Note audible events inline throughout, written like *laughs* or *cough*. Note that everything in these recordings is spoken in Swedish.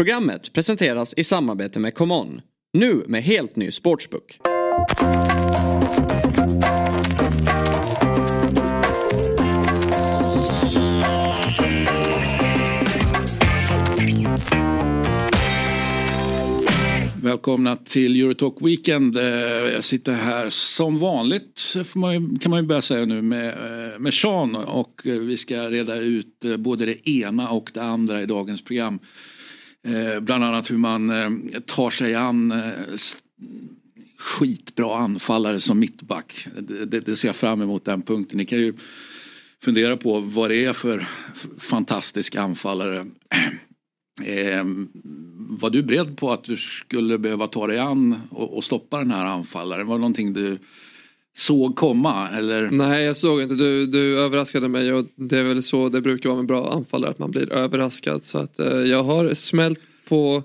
Programmet presenteras i samarbete med ComeOn. Nu med helt ny sportsbook. Välkomna till Eurotalk Weekend. Eh, jag sitter här som vanligt kan man ju börja säga nu med, eh, med Sean och eh, vi ska reda ut både det ena och det andra i dagens program. Eh, bland annat hur man eh, tar sig an eh, skitbra anfallare som mittback. Det, det ser jag fram emot den punkten. Ni kan ju fundera på vad det är för fantastisk anfallare *clears throat* Eh, var du beredd på att du skulle behöva ta dig an och, och stoppa den här anfallaren? Var det någonting du såg komma? Eller? Nej jag såg inte, du, du överraskade mig och det är väl så det brukar vara med bra anfallare att man blir överraskad. Så att eh, jag har smält på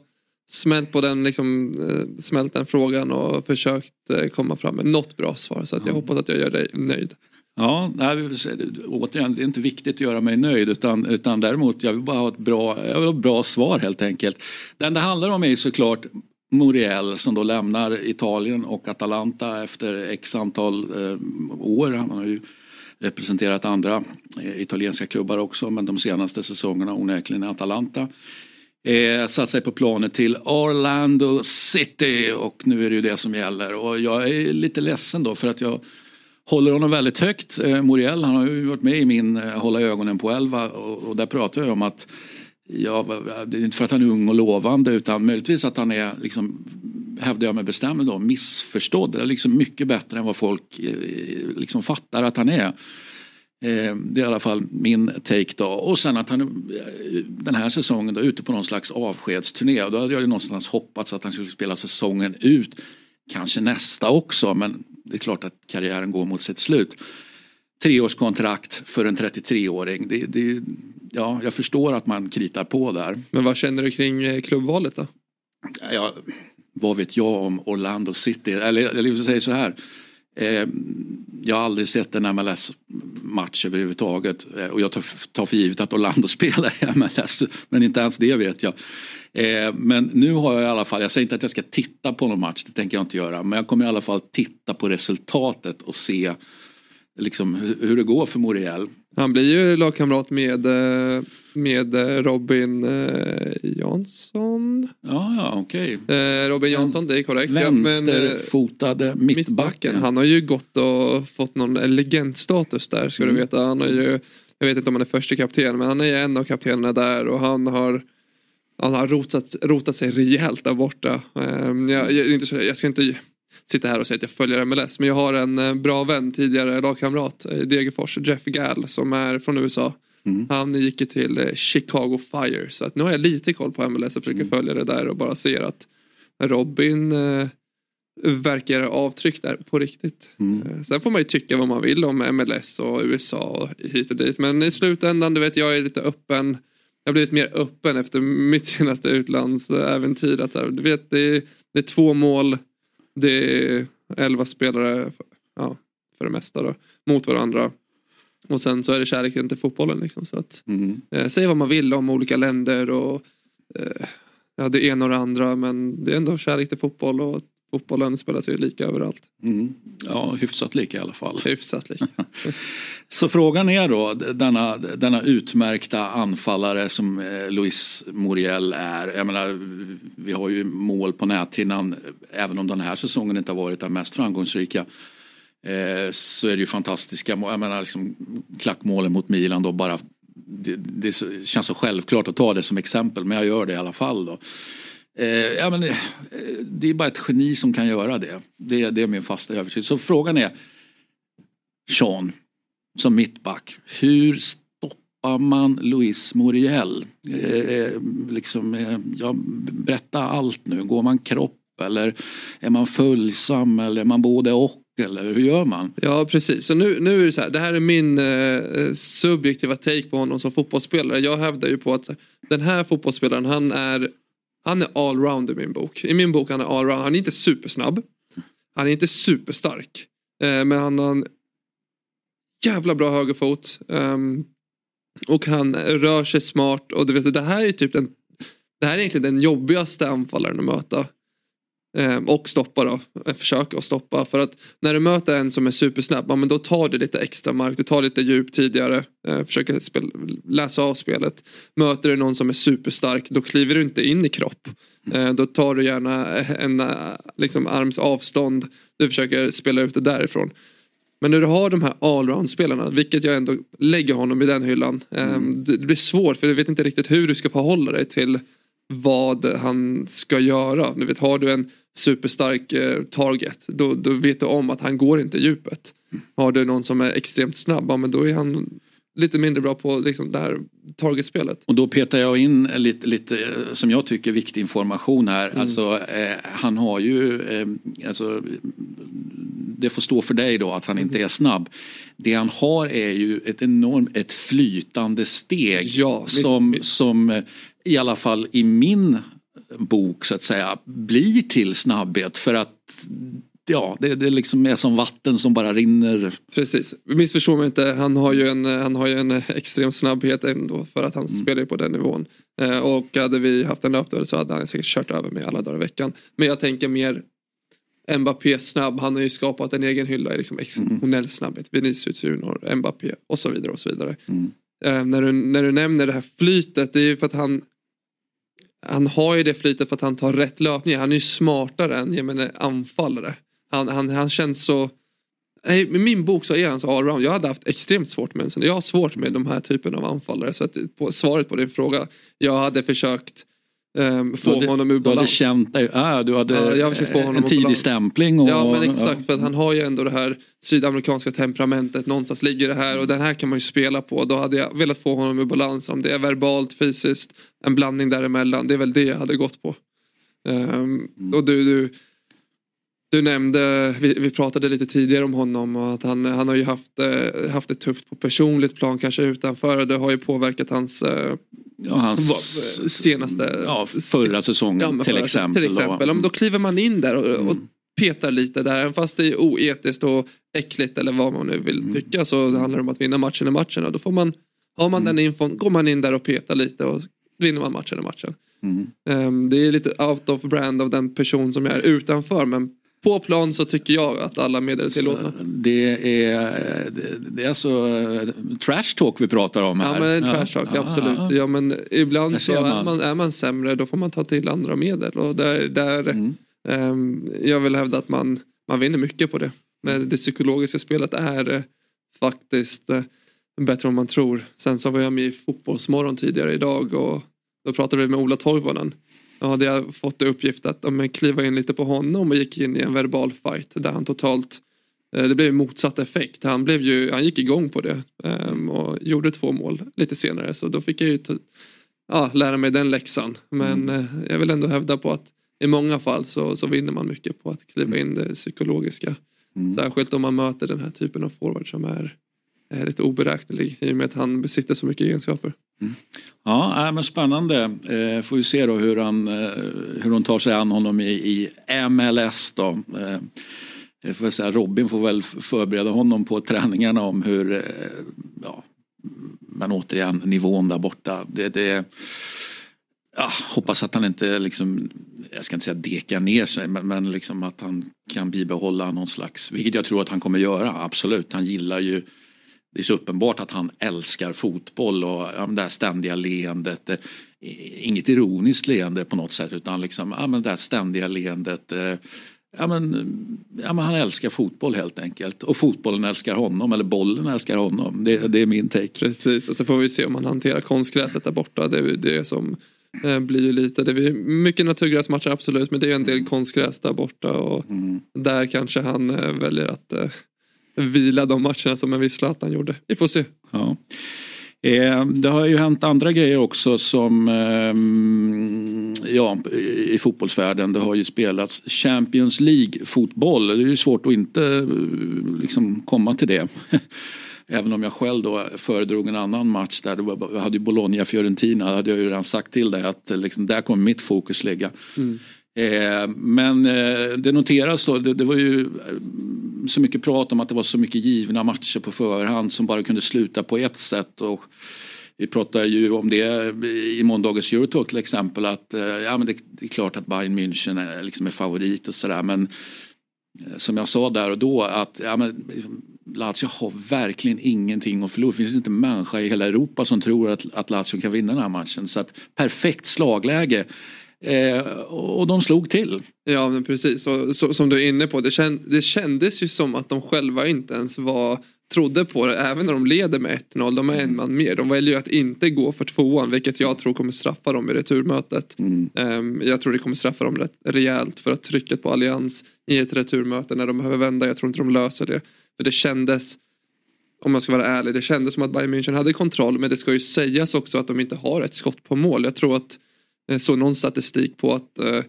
smält på den, liksom, eh, smält den frågan och försökt eh, komma fram med något bra svar. Så att jag hoppas att jag gör dig nöjd. Ja, nej, återigen, det är inte viktigt att göra mig nöjd utan, utan däremot jag vill bara ha ett bra, jag vill ha ett bra svar helt enkelt. Den det handlar om är såklart Muriel som då lämnar Italien och Atalanta efter x antal eh, år. Han har ju representerat andra eh, italienska klubbar också men de senaste säsongerna onekligen i Atalanta. Eh, satt sig på planet till Orlando City och nu är det ju det som gäller och jag är lite ledsen då för att jag håller honom väldigt högt. Eh, Muriel han har ju varit med i min eh, Hålla ögonen på elva och, och där pratar jag om att Ja, det är inte för att han är ung och lovande utan möjligtvis att han är, liksom, hävdar jag med bestämdhet då, missförstådd. Är liksom mycket bättre än vad folk eh, liksom fattar att han är. Eh, det är i alla fall min take då. Och sen att han eh, den här säsongen då ute på någon slags avskedsturné. Då hade jag ju någonstans hoppats att han skulle spela säsongen ut. Kanske nästa också men det är klart att karriären går mot sitt slut. Treårskontrakt för en 33-åring. Det, det, ja, jag förstår att man kritar på där. Men vad känner du kring eh, klubbvalet då? Ja, vad vet jag om Orlando City? Eller, eller jag säger så här. Eh, jag har aldrig sett en MLS-match överhuvudtaget eh, och jag tar, tar för givet att Orlando *laughs* spelar i MLS men inte ens det vet jag. Eh, men nu har jag i alla fall, jag säger inte att jag ska titta på någon match, det tänker jag inte göra. Men jag kommer i alla fall titta på resultatet och se liksom, hur, det går för Moriel. Han blir ju lagkamrat med, eh, med eh, Robin eh, Jansson. Ja, ja okej. Okay. Robin Jansson, det är korrekt. Vänsterfotade ja, mittbacken. mittbacken. Han har ju gått och fått någon legendstatus där ska mm. du veta. Han har ju, jag vet inte om han är första kapten men han är en av kaptenerna där och han har han har rotat, rotat sig rejält där borta. Jag, jag, jag ska inte sitta här och säga att jag följer MLS men jag har en eh, bra vän, tidigare lagkamrat i Degerfors, Jeff Gall som är från USA. Mm. Han gick ju till eh, Chicago Fire så att nu har jag lite koll på MLS och försöker mm. följa det där och bara ser att Robin eh, verkar avtryck där på riktigt. Mm. Eh, sen får man ju tycka vad man vill om MLS och USA och hit och dit men i slutändan, du vet jag är lite öppen jag har blivit mer öppen efter mitt senaste utlandsäventyr. Att så här, du vet, det är, det är två mål, det är elva spelare ja, för det mesta då, mot varandra. Och sen så är det kärleken till fotbollen. Liksom, så att, mm. eh, säg vad man vill om olika länder och eh, ja, det ena och det andra men det är ändå kärlek till fotboll och fotbollen spelas ju lika överallt. Mm. Ja, hyfsat lika i alla fall. *laughs* Hyfsat lika. *laughs* Så frågan är då, denna, denna utmärkta anfallare som eh, Luis Muriel är. Jag menar, vi har ju mål på näthinnan, även om den här säsongen inte har varit den mest framgångsrika. Eh, så är det ju fantastiska, jag menar liksom klackmålen mot Milan då bara det, det, känns så självklart att ta det som exempel men jag gör det i alla fall. Då. Eh, ja, men, eh, det är bara ett geni som kan göra det. Det, det är min fasta övertygelse. Så frågan är Sean, som mittback. Hur stoppar man Luis Muriel? Eh, eh liksom, eh, ja, berätta allt nu. Går man kropp eller är man följsam eller är man både och? Eller hur gör man? Ja precis, så nu, nu är det så här. Det här är min eh, subjektiva take på honom som fotbollsspelare. Jag hävdar ju på att den här fotbollsspelaren han är han är allround i min bok. I min bok han är allround. Han är inte supersnabb. Han är inte superstark. Eh, men han har en jävla bra högerfot. Um, och han rör sig smart. Och du vet, det här är typ den det här är egentligen den jobbigaste anfallaren att möta. Eh, och stoppa då, eh, försöka att stoppa. För att när du möter en som är supersnabb, ja, men då tar du lite extra mark, du tar lite djup tidigare, eh, försöker spela, läsa av spelet. Möter du någon som är superstark, då kliver du inte in i kropp. Då tar du gärna en liksom, arms avstånd, du försöker spela ut det därifrån. Men när du har de här allround-spelarna, vilket jag ändå lägger honom i den hyllan. Mm. Det blir svårt för du vet inte riktigt hur du ska förhålla dig till vad han ska göra. Du vet, har du en superstark eh, target då, då vet du om att han går inte djupet. Har du någon som är extremt snabb, ja, men då är han lite mindre bra på liksom, det här targetspelet. Och då petar jag in lite, lite som jag tycker viktig information här. Mm. Alltså, eh, han har ju, eh, alltså, det får stå för dig då att han inte är snabb. Det han har är ju ett enormt, ett flytande steg ja, som, visst. som eh, i alla fall i min bok så att säga blir till snabbhet för att ja, det, det liksom är som vatten som bara rinner. Precis, missförstå mig inte. Han har ju en, han har ju en extrem snabbhet ändå för att han mm. spelar på den nivån. Eh, och hade vi haft en löpdörr så hade han säkert kört över mig alla dagar i veckan. Men jag tänker mer Mbappé snabb, han har ju skapat en egen hylla i liksom exceptionell mm. snabbhet. Vinicius Junior, Mbappé och så vidare och så vidare. Mm. Eh, när, du, när du nämner det här flytet, det är ju för att han han har ju det flytet för att han tar rätt löpningar. Han är ju smartare än jag menar, anfallare. Han, han, han känns så... I min bok så är han så allround. Jag hade haft extremt svårt med en sån. Jag har svårt med de här typen av anfallare. Så att på, svaret på din fråga. Jag hade försökt Um, få hade, honom ur balans. Du hade känt dig, ah, du hade ja, få honom en tidig stämpling. Och, ja men exakt ja. för att han har ju ändå det här sydamerikanska temperamentet. Någonstans ligger det här och den här kan man ju spela på. Då hade jag velat få honom ur balans om det är verbalt, fysiskt, en blandning däremellan. Det är väl det jag hade gått på. Um. Och du, du, du nämnde, vi, vi, pratade lite tidigare om honom och att han, han har ju haft, eh, haft det tufft på personligt plan kanske utanför och det har ju påverkat hans eh, Ja, hans senaste... Ja, förra säsongen ja, till exempel. Till exempel. Då. då kliver man in där och, mm. och petar lite där. Även fast det är oetiskt och äckligt eller vad man nu vill mm. tycka så handlar det om att vinna matchen i matchen. Och då får man, har man mm. den infon, går man in där och petar lite och vinner man matchen i matchen. Mm. Um, det är lite out of brand av den person som jag är utanför men på plan så tycker jag att alla medel är tillåtna. Det är, det är alltså trash talk vi pratar om här. Ja men trash talk, ja, absolut. Ja, men ibland så är man, är man sämre då får man ta till andra medel. Och där, där mm. um, jag vill hävda att man, man vinner mycket på det. Men det psykologiska spelet är uh, faktiskt uh, bättre än man tror. Sen så var jag med i Fotbollsmorgon tidigare idag och då pratade vi med Ola Toivonen. Då hade jag fått uppgift att om kliva in lite på honom och gick in i en verbal fight där han totalt eh, det blev motsatt effekt. Han, blev ju, han gick igång på det um, och gjorde två mål lite senare. Så då fick jag ju ja, lära mig den läxan. Men mm. uh, jag vill ändå hävda på att i många fall så, så vinner man mycket på att kliva in det psykologiska. Mm. Särskilt om man möter den här typen av forward som är, är lite oberäknelig i och med att han besitter så mycket egenskaper. Mm. Ja, äh, men spännande. Eh, får vi se då hur, han, eh, hur de tar sig an honom i, i MLS då. Eh, får säga, Robin får väl förbereda honom på träningarna om hur, ja, men återigen nivån där borta. Det, det, ja, hoppas att han inte liksom, jag ska inte säga dekar ner sig, men, men liksom att han kan bibehålla någon slags, vilket jag tror att han kommer göra, absolut. Han gillar ju det är så uppenbart att han älskar fotboll och ja, det här ständiga leendet. Eh, inget ironiskt leende på något sätt utan liksom, ja, men det här ständiga leendet. Eh, ja, men, ja, men han älskar fotboll helt enkelt. Och fotbollen älskar honom, eller bollen älskar honom. Det, det är min take. Precis, och så får vi se om han hanterar konstgräset där borta. Det är det som eh, blir lite, det blir mycket naturgräsmatcher absolut men det är en del konstgräs där borta och mm. där kanske han väljer att vila de matcherna som en viss Zlatan gjorde. Vi får se. Ja. Eh, det har ju hänt andra grejer också som eh, ja, i fotbollsvärlden. Det har ju spelats Champions League-fotboll. Det är ju svårt att inte eh, liksom, komma till det. *laughs* Även om jag själv då föredrog en annan match där jag hade Bologna-Fiorentina. hade jag ju redan sagt till dig att liksom, där kommer mitt fokus ligga. Mm. Eh, men eh, det noteras då, det, det, var ju eh, så mycket prat om att det var så mycket givna matcher på förhand som bara kunde sluta på ett sätt. Och vi pratade ju om det i måndagens Eurotalk till exempel att eh, ja, men det, det, är klart att Bayern München är, liksom är favorit och sådär men eh, som jag sa där och då att ja, men, Lazio har verkligen ingenting att förlora. Det finns inte en människa i hela Europa som tror att, att Lazio kan vinna den här matchen. Så att perfekt slagläge. Eh, och de slog till. Ja men precis, och, så, som du är inne på. Det, känd, det kändes ju som att de själva inte ens var trodde på det även när de leder med 1-0. De är en man mer. De väljer ju att inte gå för tvåan vilket jag tror kommer straffa dem i returmötet. Mm. Um, jag tror det kommer straffa dem rätt rejält för att trycket på allians i ett returmöte när de behöver vända. Jag tror inte de löser det. För det kändes om man ska vara ärlig, det kändes som att Bayern München hade kontroll men det ska ju sägas också att de inte har ett skott på mål. Jag tror att jag såg någon statistik på att uh,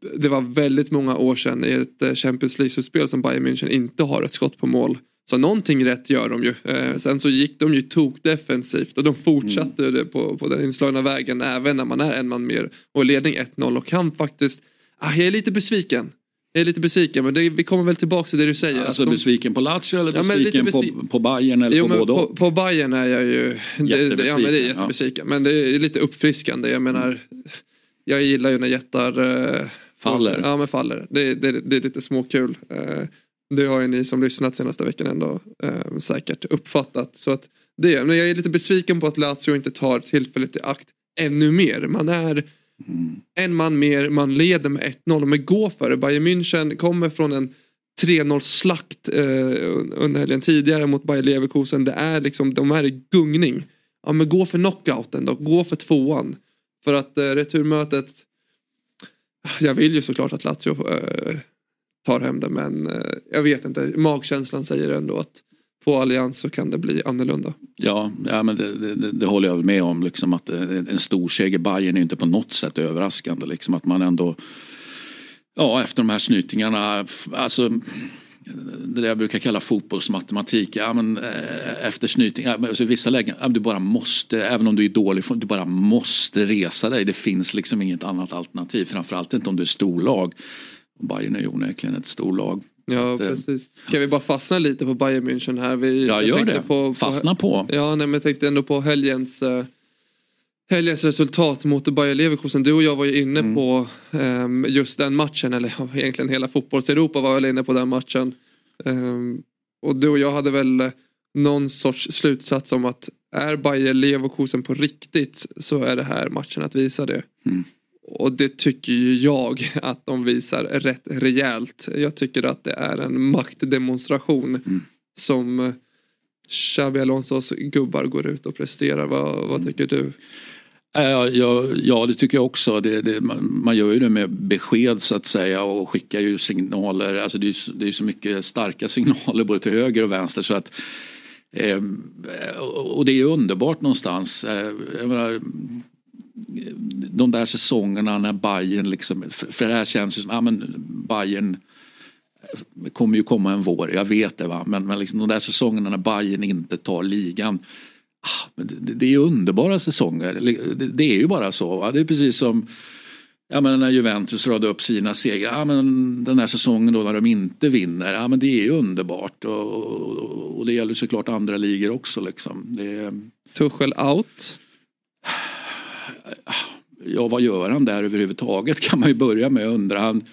det var väldigt många år sedan i ett eh, Champions League-slutspel som Bayern München inte har ett skott på mål. Så någonting rätt gör de ju. Eh, sen så gick de ju tok defensivt och de fortsatte mm. på, på den inslagna vägen även när man är en man mer och ledning 1-0 och kan faktiskt, ah, jag är lite besviken. Jag är lite besviken men det, vi kommer väl tillbaka till det du säger. Alltså de... besviken på Lazio eller besviken ja, besvi... på, på Bayern eller jo, på både på, på Bayern är jag ju jättebesviken. Ja men det är jättebesviken. Ja. Men det är lite uppfriskande. Jag menar jag gillar ju när jättar uh, faller. Ja men faller. Det, det, det är lite småkul. Uh, det har ju ni som lyssnat senaste veckan ändå uh, säkert uppfattat. Så att det, men jag är lite besviken på att Lazio inte tar tillfället i akt ännu mer. Man är Mm. en man mer, man leder med 1-0 men gå för det. Bayern München kommer från en 3-0 slakt eh, under helgen tidigare mot Bayer Leverkusen. Det är liksom, de är i gungning. Ja men gå för knockouten då, gå för tvåan. För att eh, returmötet, ah, jag vill ju såklart att Lazio eh, tar hem det men eh, jag vet inte, magkänslan säger ändå att på Allians så kan det bli annorlunda. Ja, ja men det, det, det håller jag med om. Liksom att eh, en stor seger Bayern är inte på något sätt överraskande. Liksom att man ändå, ja efter de här snytingarna, alltså det jag brukar kalla fotbollsmatematik. Ja, men, eh, efter snyting, alltså, vissa lägen, ja, du bara måste, även om du är dålig, du bara måste resa dig. Det finns liksom inget annat alternativ. Framförallt inte om du är storlag. Bayern är ju onekligen ett storlag. Ja att, eh, precis. Kan vi bara fastna lite på Bayern München här? Vi, ja gör det. På, Fastna på. Ja nej, men jag tänkte ändå på helgens uh, helgens resultat mot Bayer Leverkusen. Du och jag var ju inne mm. på um, just den matchen. Eller egentligen hela fotbolls-Europa var väl inne på den matchen. Um, och du och jag hade väl någon sorts slutsats om att är Bayer Leverkusen på riktigt så är det här matchen att visa det. Mm. Och det tycker ju jag *laughs* att de visar rätt rejält. Jag tycker att det är en maktdemonstration mm. som Xabi Alonsos gubbar går ut och presterar. Vad, vad tycker du? Ja, ja, ja, det tycker jag också. Det, det, man, man, gör ju det med besked så att säga och skickar ju signaler. Alltså det, är, det är så mycket starka *laughs* signaler både till höger och vänster så att eh, och det är underbart någonstans. Eh, jag menar, de där säsongerna när Bayern liksom, för det här känns ju som, ja men Bayern kommer ju komma en vår, jag vet det va, men, men liksom de där säsongerna när Bayern inte tar ligan. Ah, det, det är underbara säsonger, det, det, är ju bara så. Va? Det är precis som Ja men när Juventus radade upp sina segrar, ja men den här säsongen då när de inte vinner, ja men det är ju underbart och, och, och det gäller såklart andra ligor också liksom. Det... Tuchel out? Ja vad gör han där överhuvudtaget kan man ju börja med att undra. Han,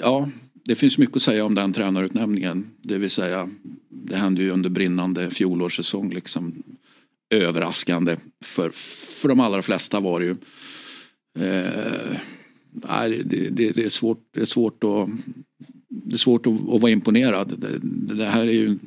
ja, det finns mycket att säga om den tränarutnämningen. Det vill säga, det hände ju under brinnande fjolårssäsong liksom. Överraskande för, för de allra flesta var det ju. Eh, nej, det, det, det, är svårt, det är svårt att det är svårt att, att vara imponerad. Det, det, här är ju,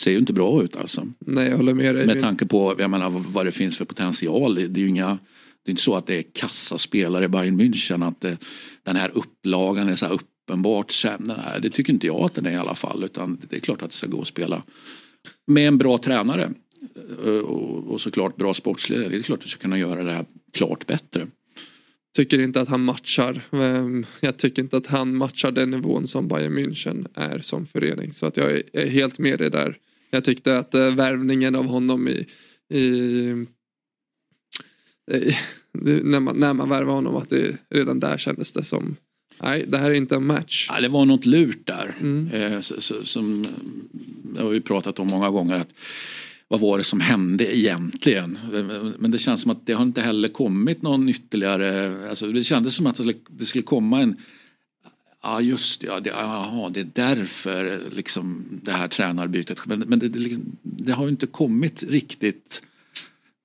ser ju inte bra ut alltså. Nej, jag håller med dig. Med tanke på jag menar, vad det finns för potential. Det är ju inga det är inte så att det är kassaspelare i Bayern München. Att det, den här upplagan är så här uppenbart sämre. Det tycker inte jag att den är i alla fall. Utan det är klart att det ska gå att spela med en bra tränare. Eh, och, och såklart bra sportsledare. Det är klart att du ska kunna göra det här klart bättre. Tycker inte att han matchar. Ehm, jag tycker inte att han matchar den nivån som Bayern München är som förening. Så att jag är helt med dig där. Jag tyckte att eh, värvningen av honom i, i när, man, när man värvade honom att det redan där kändes det som Nej, det här är inte en match. Ja, det var något lurt där. Mm. Eh, så, så, som jag har ju pratat om många gånger. att vad var det som hände egentligen? Men det känns som att det har inte heller kommit någon ytterligare, alltså det kändes som att det skulle komma en Ja just ja, det, aha, det är därför liksom det här tränarbytet. Men, men det, det, liksom, det har ju inte kommit riktigt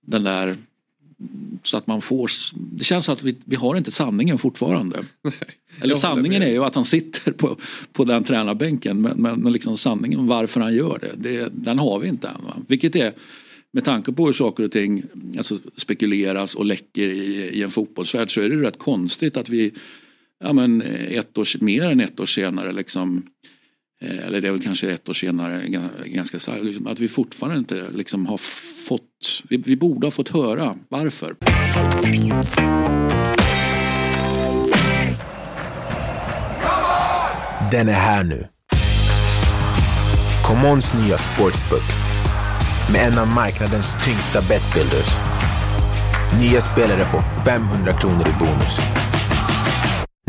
den där så att man får, det känns som att vi, vi har inte sanningen fortfarande. *laughs* Nej, Eller sanningen är ju att han sitter på, på den tränarbänken men, men, men liksom sanningen varför han gör det, det den har vi inte än. Va? Vilket är med tanke på hur saker och ting alltså, spekuleras och läcker i, i en fotbollsvärld så är det rätt konstigt att vi ja, men eh, ett år, mer än ett år senare liksom eh, eller det är väl kanske ett år senare, ganska liksom, att vi fortfarande inte liksom har fått, vi, vi borde ha fått höra varför. Den är här nu. Commons nya sportsbook med en av marknadens tyngsta betbuilders. Nya spelare får 500 kronor i bonus.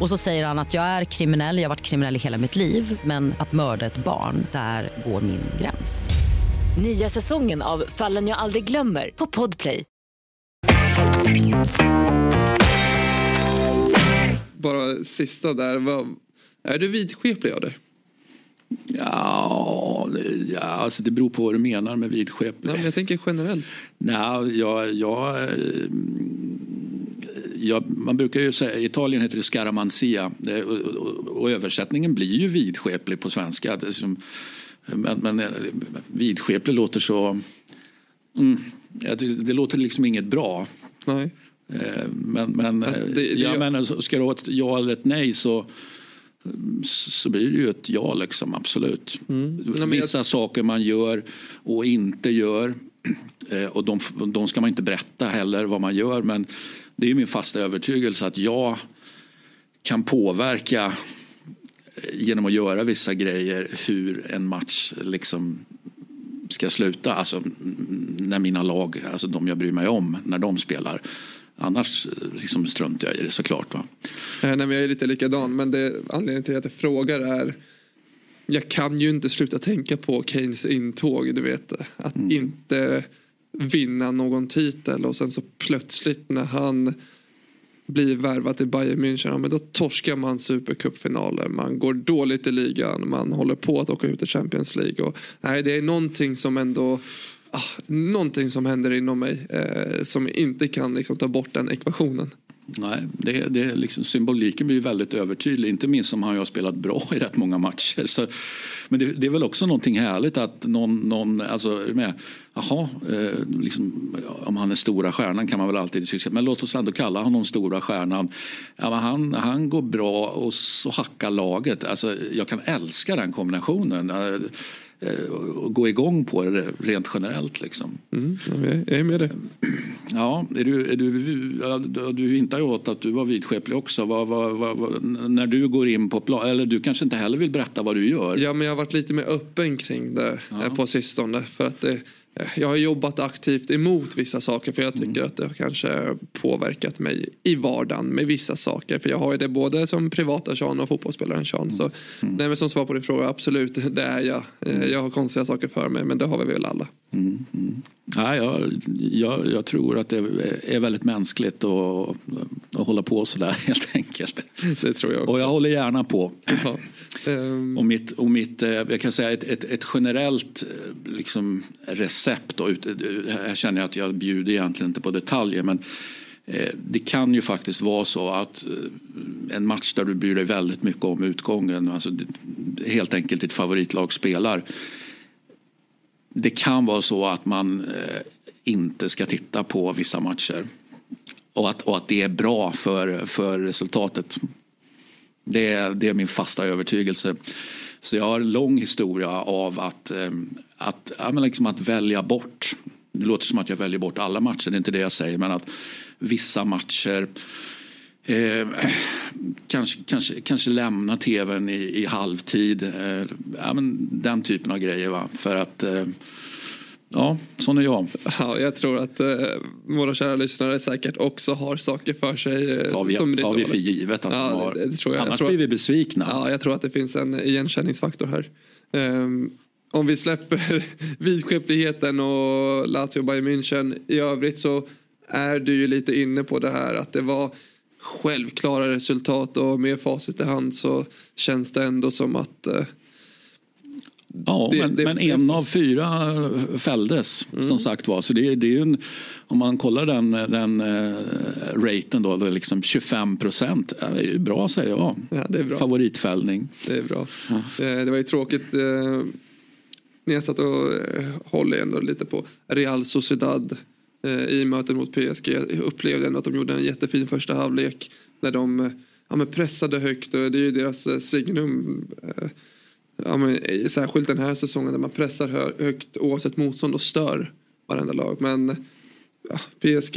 Och så säger han att jag är kriminell, jag har varit kriminell i hela mitt liv men att mörda ett barn, där går min gräns. Nya säsongen av Fallen jag aldrig glömmer på Podplay. Bara sista där, vad, är du vidskeplig av det? Ja, ja alltså det beror på vad du menar med vidskeplig. Ja, jag tänker generellt. Nej, jag, jag ja, man brukar ju säga, i Italien heter det scaramanzia och, och, och översättningen blir ju vidskeplig på svenska. Som, men, men vidskeplig låter så... Mm, det låter liksom inget bra. Nej. Eh, men, men, alltså, det, det, jag menar, ska du ha ett ja eller ett nej så så blir det ju ett ja liksom, absolut. Mm. Vissa jag... saker man gör och inte gör eh, och de, de ska man inte berätta heller vad man gör men det är min fasta övertygelse att jag kan påverka eh, genom att göra vissa grejer hur en match liksom ska sluta. Alltså när mina lag, alltså de jag bryr mig om, när de spelar. Annars eh, liksom struntar jag i det såklart. Va? Nej, men jag är lite likadan men det, anledningen till att jag frågar är jag kan ju inte sluta tänka på Keynes intåg, du vet. Att mm. inte vinna någon titel och sen så plötsligt när han blir värvad till Bayern München, men då torskar man supercupfinaler, man går dåligt i ligan, man håller på att åka ut i Champions League. Och, nej, det är någonting som ändå ah, någonting som händer inom mig eh, som inte kan liksom, ta bort den ekvationen. Nej, det, det liksom, symboliken blir väldigt övertydlig. Inte minst som han har spelat bra i rätt många matcher. Så, men det, det, är väl också någonting härligt att någon, någon alltså, med, jaha, eh, liksom, om han är stora stjärnan kan man väl alltid tycka, men låt oss ändå kalla honom stora stjärnan. Ja, han, han går bra och så hackar laget. Alltså, jag kan älska den kombinationen. Eh, och gå igång på det rent generellt. Liksom. Mm, jag är med det. Ja, är du, är du, du hintar ju åt att du var vidskeplig också. Vad, vad, vad, när du går in på plan, eller du kanske inte heller vill berätta vad du gör? Ja, men jag har varit lite mer öppen kring det ja. På sistone. För att det, jag har jobbat aktivt emot vissa saker för jag tycker mm. att det har kanske påverkat mig i vardagen med vissa saker. För jag har ju det både som privata Sean och fotbollsspelaren Sean. Mm. Så mm. nej, men som svar på din fråga, absolut *laughs* det är jag. Eh, mm. Jag har konstiga saker för mig men det har vi väl alla. Mm. Ja, jag, jag, jag, tror att det är väldigt mänskligt att, att hålla på sådär *laughs* helt enkelt. Det tror jag också. Och jag håller gärna på. Ja. Um... *clears throat* Och mitt, och mitt, eh, jag kan säga ett, ett, ett generellt eh, liksom, recept. Då, här känner jag att jag bjuder egentligen inte på detaljer. Men eh, det kan ju faktiskt vara så att en match där du bryr dig väldigt mycket om utgången, alltså helt enkelt ditt favoritlag spelar. Det kan vara så att man eh, inte ska titta på vissa matcher. Och att, och att det är bra för, för resultatet. Det är, det är min fasta övertygelse. Så jag har en lång historia av att, eh, att, ja, men liksom att välja bort. Det låter som att jag väljer bort alla matcher, det är inte det jag säger. Men att vissa matcher Eh, kanske, kanske, kanske lämna tvn i, i halvtid. Eh, ja, men den typen av grejer. Va? För att eh, Ja, sån är jag. Ja, jag tror att eh, våra kära lyssnare säkert också har saker för sig. Eh, tar vi, som tar vi för givet att ja, de har. Det, det tror jag. Annars jag tror, blir vi besvikna. Ja, jag tror att det finns en igenkänningsfaktor här. Um, om vi släpper *laughs* vidskepligheten och Lazio Bayern München i övrigt så är du ju lite inne på det här att det var självklara resultat och med facit i hand så känns det ändå som att eh, Ja, det, men, det, men, en av fyra fälldes mm. som sagt var. Så det, det är ju en, om man kollar den, den uh, raten då, det liksom 25 procent. Det är bra säger jag. Ja, det är bra. Favoritfällning. Det är bra. Ja. Eh, det var ju tråkigt. Eh, när jag satt och håller ändå lite på Real Sociedad Eh, i mötet mot PSG. Jag upplevde ändå att de gjorde en jättefin första halvlek. När de eh, ja, men pressade högt. och Det är ju deras eh, signum ja, men, särskilt den här säsongen när man pressar hö högt oavsett motstånd och stör varenda lag. Men ja, PSG,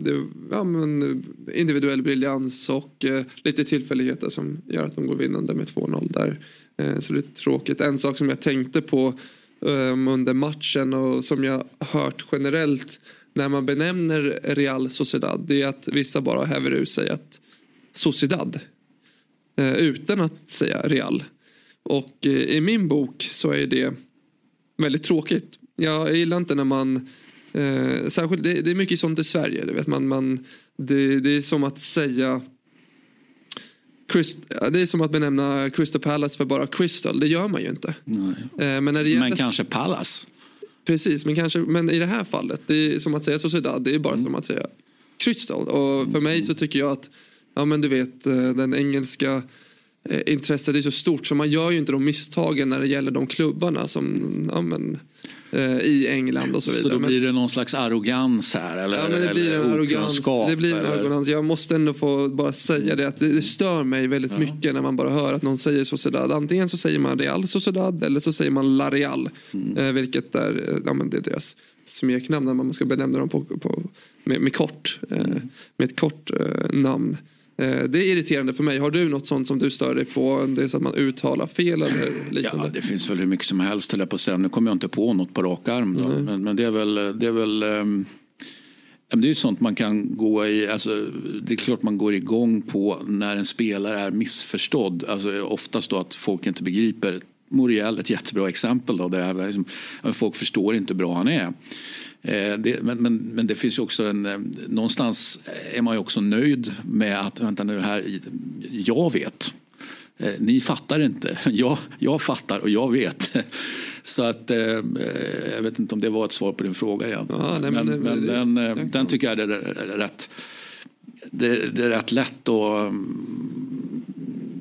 det, ja, men, individuell briljans och eh, lite tillfälligheter som gör att de går vinnande med 2-0 där. Eh, så lite tråkigt. En sak som jag tänkte på eh, under matchen och som jag hört generellt när man benämner Real Sociedad det är att vissa bara häver ur sig att Sociedad eh, utan att säga Real. Och eh, i min bok så är det väldigt tråkigt. Jag gillar inte när man eh, särskilt, det, det, är mycket sånt i Sverige. Det, vet man, man, det, det är som att säga Christ, det är som att benämna Crystal Palace för bara Crystal. Det gör man ju inte. Eh, men, när det gäller, men kanske Palace? Precis, men, kanske, men i det här fallet. Det är som att säga Sociedad. Det är bara mm. som att säga Crystal. Och för mig så tycker jag att ja, men du vet, eh, den engelska Eh, intresset är så stort så man gör ju inte de misstagen när det gäller de klubbarna som ja, men, i England och så vidare. Så då blir det någon slags arrogans här? Eller, ja men det blir en arrogans. Det blir en arrogans. Jag måste ändå få bara säga det att det, stör mig väldigt ja. mycket när man bara hör att någon säger Sociedad. Antingen så säger man Real Sociedad eller så säger man La Real. Mm. Eh, vilket är, ja, men det är deras smeknamn när man ska benämna dem på, på med, med, kort. Mm. med ett kort namn. Eh, det är irriterande för mig. Har du något sånt som du stör dig på? Det är så att man uttalar fel eller liknande? Ja, det finns väl hur mycket som helst höll jag på att säga. Nu kommer jag inte på något på rak arm. Mm. Men, men, det är väl, det är väl um... Det är ju sånt man kan gå i, alltså, det är klart man går igång på när en spelare är missförstådd. Alltså, oftast då att folk inte begriper. Moriel ett jättebra exempel då. Där liksom, folk förstår inte hur bra han är. Eh, det, men, men, men, det finns ju också en, eh, någonstans är man ju också nöjd med att, vänta nu här, jag vet. Eh, ni fattar inte, *laughs* jag, jag fattar och jag vet. *laughs* Så att jag vet inte om det var ett svar på din fråga igen. Ja, nej, men, men, men det, den, det, den tycker jag är rätt, det, det är rätt lätt att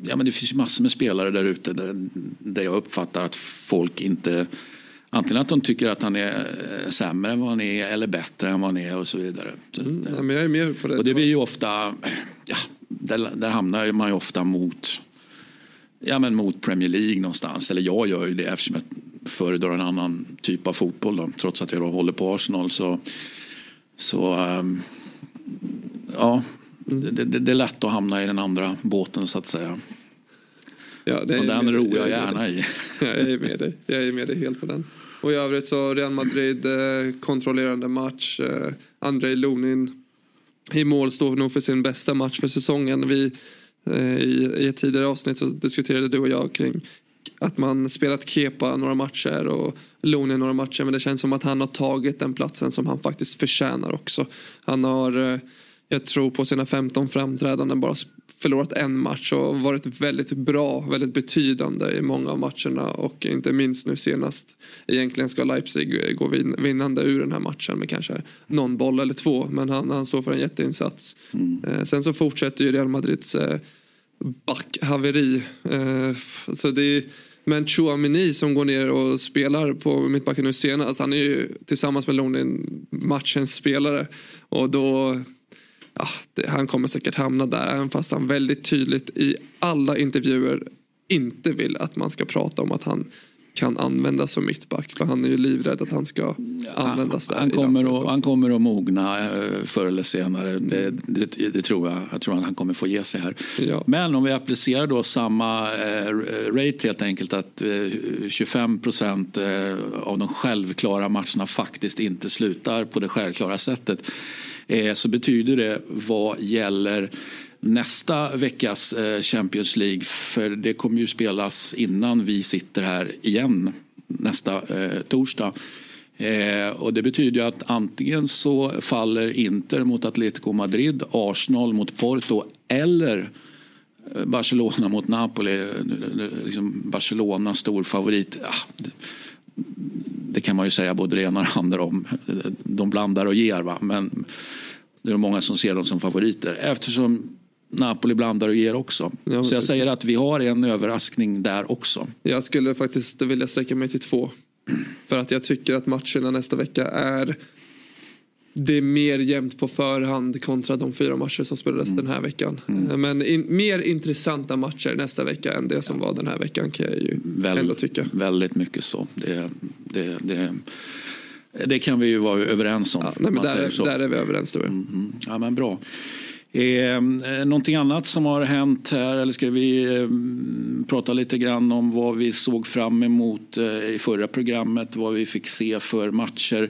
Ja, men det finns ju massor med spelare där ute där jag uppfattar att folk inte Antingen att de tycker att han är eh, sämre än vad han är eller bättre än vad han är och så vidare. Så mm, ja, men jag är med på det. Och det blir ju ofta, ja, där, där hamnar man ju ofta mot, ja, men mot Premier League någonstans. Eller jag gör ju det eftersom jag föredrar en annan typ av fotboll. Då. Trots att jag då håller på Arsenal så, så um, ja, mm. det, det, det är lätt att hamna i den andra båten så att säga. Ja, och den ror jag gärna i. Jag är med dig. Jag är med dig helt på den. Och i övrigt så Real Madrid eh, kontrollerande match. Eh, Andrei Lunin i mål står nog för sin bästa match för säsongen. Vi, eh, i, I ett tidigare avsnitt så diskuterade du och jag kring att man spelat Kepa några matcher och Lunin några matcher. Men det känns som att han har tagit den platsen som han faktiskt förtjänar också. Han har, jag tror på sina 15 framträdanden bara förlorat en match och varit väldigt bra, väldigt betydande i många av matcherna och inte minst nu senast. Egentligen ska Leipzig gå vinnande ur den här matchen med kanske någon boll eller två men han, han står för en jätteinsats. Mm. Eh, sen så fortsätter ju Real Madrids eh, backhaveri. Eh, så det är, men Chouamini som går ner och spelar på mittbacken nu senast. Han är ju tillsammans med Lonin matchens spelare. Och då ja, det, han kommer säkert hamna där även fast han väldigt tydligt i alla intervjuer inte vill att man ska prata om att han kan användas som mittback. För han är ju livrädd att han ska användas där. Han kommer, att, han kommer att mogna eh, förr eller senare. Det, det, det tror jag. Jag tror att han kommer få ge sig här. Ja. Men om vi applicerar då samma eh, rate helt enkelt att eh, 25 procent eh, av de självklara matcherna faktiskt inte slutar på det självklara sättet. Eh, så betyder det vad gäller nästa veckas eh, Champions League. För det kommer ju spelas innan vi sitter här igen nästa eh, torsdag. Eh, och det betyder ju att antingen så faller Inter mot Atletico Madrid, Arsenal mot Porto eller Barcelona mot Napoli. Liksom Barcelona stor favorit. Ah, ja, det, kan man ju säga både det ena och det andra om. De blandar och ger va. Men det är många som ser dem som favoriter. Eftersom Napoli blandar och ger också. Ja, Så jag säger att vi har en överraskning där också. Jag skulle faktiskt vilja sträcka mig till två. För att jag tycker att matcherna nästa vecka är det är mer jämnt på förhand kontra de fyra matcher som spelades den här veckan. Men in, mer intressanta matcher nästa vecka än det som var den här veckan kan jag ju Väl, ändå tycka. Väldigt mycket så. Det, det, det, det kan vi ju vara överens om. Ja, nej, där, där är vi överens tror jag. Mm, ja, men bra. Ehm, eh, någonting annat som har hänt här eller ska vi eh, prata lite grann om vad vi såg fram emot eh, i förra programmet, vad vi fick se för matcher.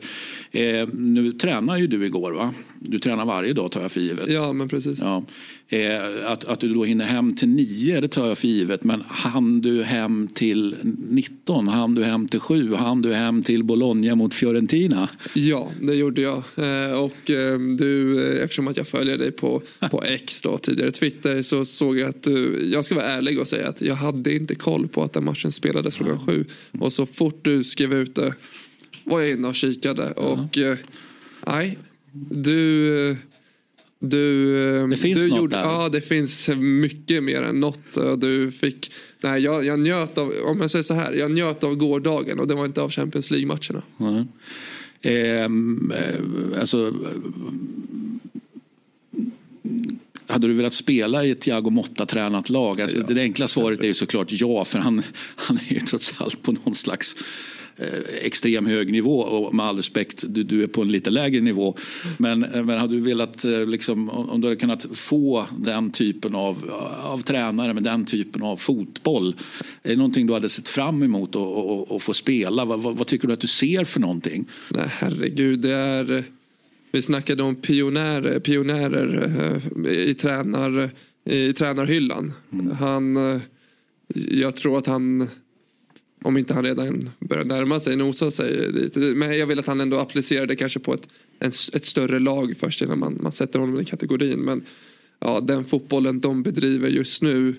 Eh, nu tränar ju du igår va? Du tränar varje dag tar jag för givet. Ja men precis. Ja. Eh, att, att du då hinner hem till nio, det tar jag för givet. Men hann du hem till 19? Hann du hem till 7? Hann du hem till Bologna mot Fiorentina? Ja, det gjorde jag. Eh, och eh, du, eh, eftersom att jag följer dig på, *laughs* på X då, tidigare Twitter, så såg jag att du, jag ska vara ärlig och säga att jag hade inte koll på att den matchen spelades klockan sju. Och så fort du skrev ut det var jag inne och kikade. Och eh, nej, du... Du, Det finns du något gjorde, där. Ja, det finns mycket mer än något. Du fick, nej, jag, jag njöt av, om jag säger så här, jag njöt av gårdagen och det var inte av Champions League-matcherna. Ja. Ehm, eh, alltså, hade du velat spela i ett Thiago Motta-tränat lag? Alltså, Det enkla svaret är ju såklart ja, för han, han är ju trots allt på någon slags extrem hög nivå och med all respekt, du, du är på en lite lägre nivå. Men, eh, men hade du velat, eh, liksom, om du hade kunnat få den typen av, av tränare med den typen av fotboll. Är det någonting du hade sett fram emot att och, och få spela? Vad, vad, vad tycker du att du ser för någonting? Nej, herregud, det är... Vi snackade om pionjärer, pionjärer eh, i, tränar, i tränarhyllan. Han, eh, jag tror att han, om inte han redan börjar närma sig, nosa sig dit. Men jag vill att han ändå applicerar det kanske på ett, en, ett större lag först innan man, man sätter honom i den kategorin. Men ja, den fotbollen de bedriver just nu.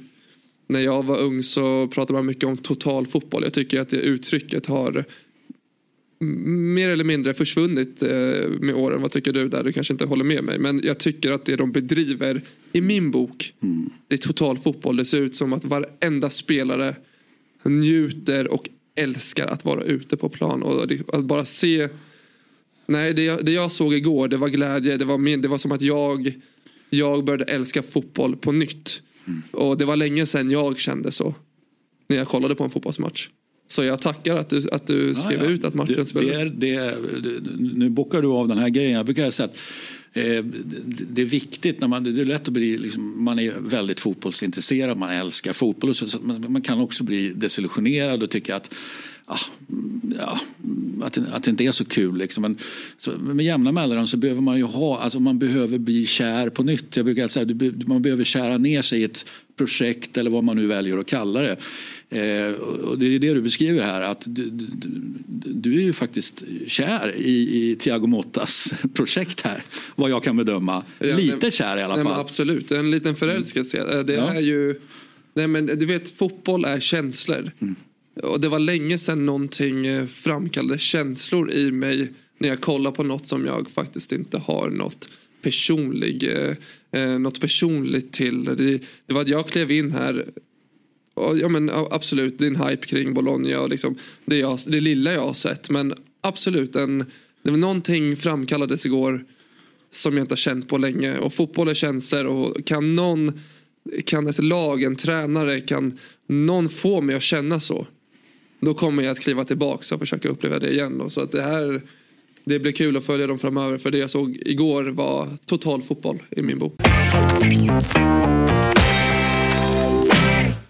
När jag var ung så pratade man mycket om total fotboll. Jag tycker att det uttrycket har mer eller mindre försvunnit eh, med åren. Vad tycker du där? Du kanske inte håller med mig. Men jag tycker att det de bedriver i min bok. Det är total fotboll. Det ser ut som att varenda spelare njuter och älskar att vara ute på plan. Och det, att bara se. Nej, det jag, det jag såg igår det var glädje. Det var, min, det var som att jag, jag började älska fotboll på nytt. Och det var länge sedan jag kände så. När jag kollade på en fotbollsmatch. Så jag tackar att du, att du skrev Ja, ja. ut att matchen det, det spelades. är, det, är- nu bockar du av den här grejen. Jag brukar säga att Eh, det, är viktigt när man, det är lätt att bli, liksom, man är väldigt fotbollsintresserad, man älskar fotboll och så, så man, man kan också bli desillusionerad och tycka att ja, att, det, att det inte är så kul. Liksom. Men, så, med jämna mellanrum så behöver man ju ha, alltså man behöver bli kär på nytt. Jag brukar säga att man behöver kära ner sig i ett projekt eller vad man nu väljer att kalla det. Eh, och det är det du beskriver här att du, du, du- är ju faktiskt kär i, i Thiago Mottas *laughs* projekt här. Vad jag kan bedöma. Ja, Lite nej- kär i alla Nej, men fall. absolut, en liten förälskelse. Eh, Det Ja. är ju... Nej, men du vet, fotboll är känslor. Mm. Och det var länge sedan någonting eh, framkallade känslor i mig när jag kollar på något som jag faktiskt inte har något personlig, eh, eh något personligt till. Det, det var att jag klev in här och, ja men absolut, det är en hype kring Bologna och liksom det, jag, det lilla jag har sett. Men absolut, en, det var någonting framkallades igår som jag inte har känt på länge. Och fotboll är känslor och kan någon kan ett lag, en tränare, kan någon få mig att känna så. Då kommer jag att kliva tillbaka och försöka uppleva det igen. Då. Så att det här det blir kul att följa dem framöver för det jag såg igår var total fotboll i min bok.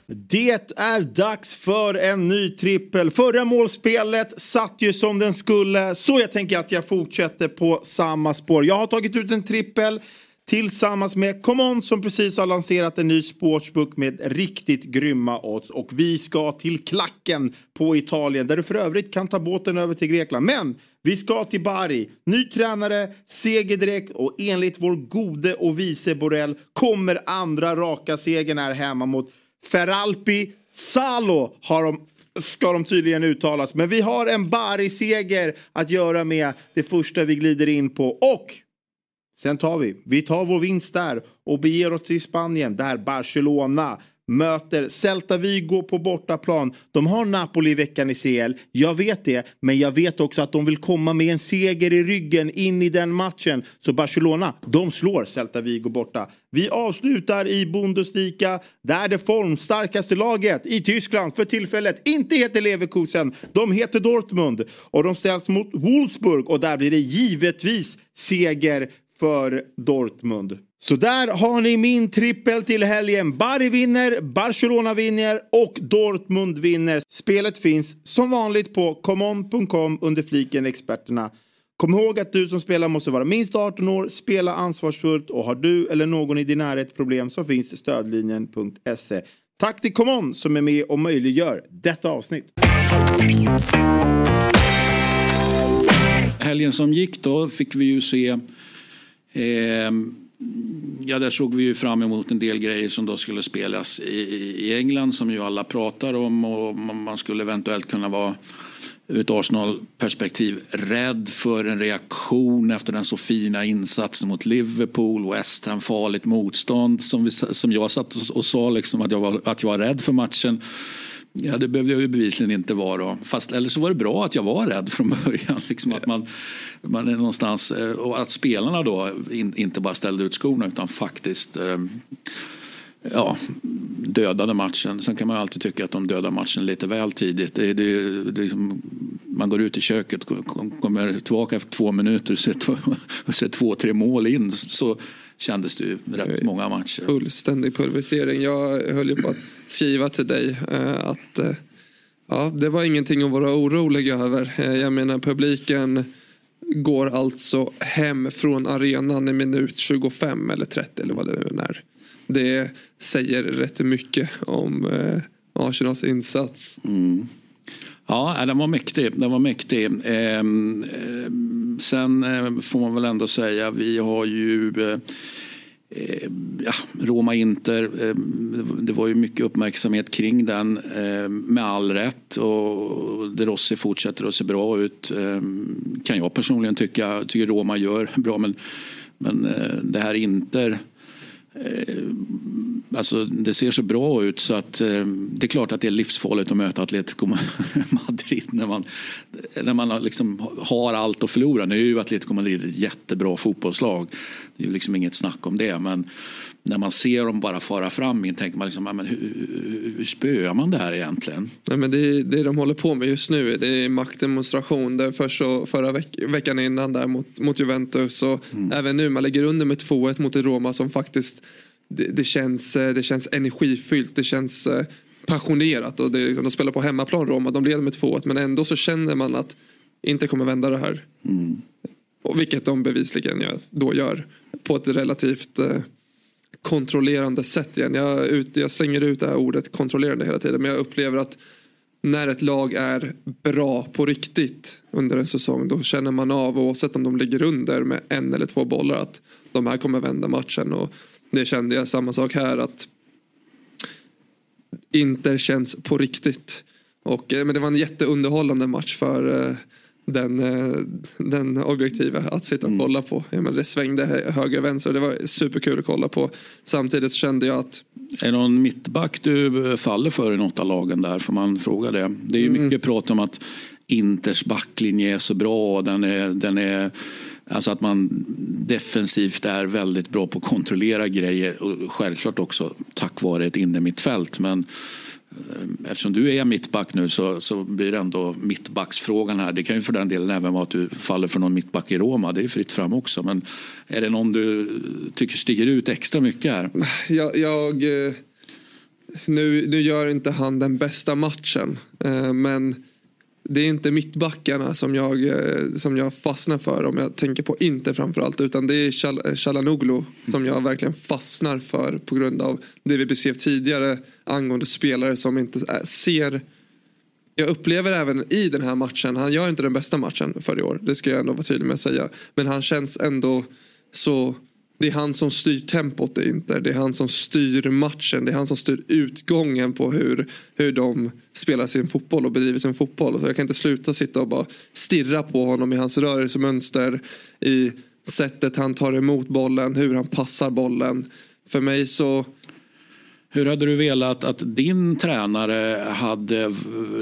Det är dags för en ny trippel. Förra målspelet satt ju som den skulle så jag tänker att jag fortsätter på samma spår. Jag har tagit ut en trippel tillsammans med ComeOn som precis har lanserat en ny sportsbook med riktigt grymma odds. Och vi ska till klacken på Italien där du för övrigt kan ta båten över till Grekland. Men vi ska till Bari. Ny tränare, seger direkt och enligt vår gode och vice Borrell kommer andra raka segern här hemma mot Feralpi Salo har de ska de tydligen uttalas. Men vi har en Bari-seger att göra med det första vi glider in på. Och sen tar vi, vi tar vår vinst där och beger oss till Spanien där Barcelona möter Celta Vigo på bortaplan. De har Napoli i veckan i CL. Jag vet det, men jag vet också att de vill komma med en seger i ryggen in i den matchen. Så Barcelona, de slår Celta Vigo borta. Vi avslutar i Bundesliga där det formstarkaste laget i Tyskland för tillfället inte heter Leverkusen. De heter Dortmund och de ställs mot Wolfsburg och där blir det givetvis seger för Dortmund. Så där har ni min trippel till helgen. Bari vinner, Barcelona vinner och Dortmund vinner. Spelet finns som vanligt på common.com under fliken experterna. Kom ihåg att du som spelar måste vara minst 18 år, spela ansvarsfullt och har du eller någon i din närhet problem så finns stödlinjen.se. Tack till ComeOn som är med och möjliggör detta avsnitt. Helgen som gick då fick vi ju se Ehm, ja, där såg vi ju fram emot en del grejer som då skulle spelas i, i England som ju alla pratar om och man skulle eventuellt kunna vara ur ett Arsenal-perspektiv rädd för en reaktion efter den så fina insatsen mot Liverpool, West Ham, farligt motstånd som, vi, som jag satt och, och sa liksom att, jag var, att jag var rädd för matchen. Ja, det behövde jag ju bevisligen inte vara. Fast, eller så var det bra att jag var rädd från början. *laughs* Liksom att man, man är någonstans, eh, och att spelarna då in, inte bara ställde ut skorna utan faktiskt eh, ja, dödade matchen. Sen kan man alltid tycka att de dödar matchen lite väl tidigt. Det, det, det liksom, man går ut i köket, kommer tillbaka efter två minuter och ser, två, *laughs* och ser två, tre mål in. Så kändes det ju rätt många matcher. Fullständig pulverisering. Jag höll ju på att skriva till dig eh, att eh, ja, det var ingenting att vara orolig över. Eh, jag menar publiken går alltså hem från arenan i minut 25 eller 30 eller vad det nu är. Det säger rätt mycket om eh, Arsenals insats. Mm. Ja, äh, den var mäktig. Den var mäktig. Ehm, ehm, eh, eh, sen får man väl ändå säga, vi har ju eh, Eh, ja, Roma-Inter, eh, det var ju mycket uppmärksamhet kring den eh, med all rätt och De Rossi fortsätter att se bra ut. Eh, kan jag personligen tycka, tycker Roma gör bra men, men eh, det här Inter Eh, alltså det ser så bra ut så att eh, det är klart att det är livsfarligt att möta Atletico *laughs* Madrid när man, när man liksom har allt att förlora. Nu är ju Atletico Madrid ett jättebra fotbollslag. Det är ju liksom inget snack om det. Men när man ser dem bara fara fram tänker man liksom, men hur, hur, hur spöar man det här egentligen? Nej, men det, det de håller på med just nu det är maktdemonstration. Det först så, förra veck, veckan innan där mot, mot Juventus och mm. även nu man lägger under med 2-1 mot Roma som faktiskt det, det, känns, det känns energifyllt. Det känns eh, passionerat och det, liksom, de spelar på hemmaplan Roma. De leder med 2-1 men ändå så känner man att inte kommer vända det här. Mm. Och vilket de bevisligen gör, då gör på ett relativt eh, kontrollerande sätt igen. Jag, ut, jag slänger ut det här ordet kontrollerande hela tiden men jag upplever att när ett lag är bra på riktigt under en säsong då känner man av oavsett om de ligger under med en eller två bollar att de här kommer vända matchen och det kände jag samma sak här att Inter känns på riktigt. Och, eh, men det var en jätteunderhållande match för eh, den, eh, den objektiva att sitta och mm. kolla på. Ja, men det svängde höger vänster det var superkul att kolla på. Samtidigt så kände jag att är det någon mittback du faller för i något av lagen där? Får man fråga det? Det är ju mm. mycket prat om att Inters backlinje är så bra. Den är, den är Alltså att man defensivt är väldigt bra på att kontrollera grejer och självklart också tack vare ett innermittfält. Men eh, eftersom du är mittback nu så, så blir det ändå mittbacksfrågan här. Det kan ju för den delen även vara att du faller för någon mittback i Roma. Det är fritt fram också. Men är det någon du tycker sticker ut extra mycket här? Jag, jag eh, nu, nu gör inte han den bästa matchen. Eh, men det är inte mittbackarna som jag, eh, som jag fastnar för om jag tänker på Inter framförallt. Utan det är Chal eh, Chalanoglu som jag verkligen fastnar för på grund av det vi beskrev tidigare angående spelare som inte eh, ser jag upplever även i den här matchen, han gör inte den bästa matchen för i år, det ska jag ändå vara tydlig med att säga. Men han känns ändå så det är han som styr tempot i Inter. Det är han som styr matchen. Det är han som styr utgången på hur, hur de spelar sin fotboll och bedriver sin fotboll. Så jag kan inte sluta sitta och bara stirra på honom i hans rörelsemönster. I sättet han tar emot bollen, hur han passar bollen. För mig så hur hade du velat att din tränare hade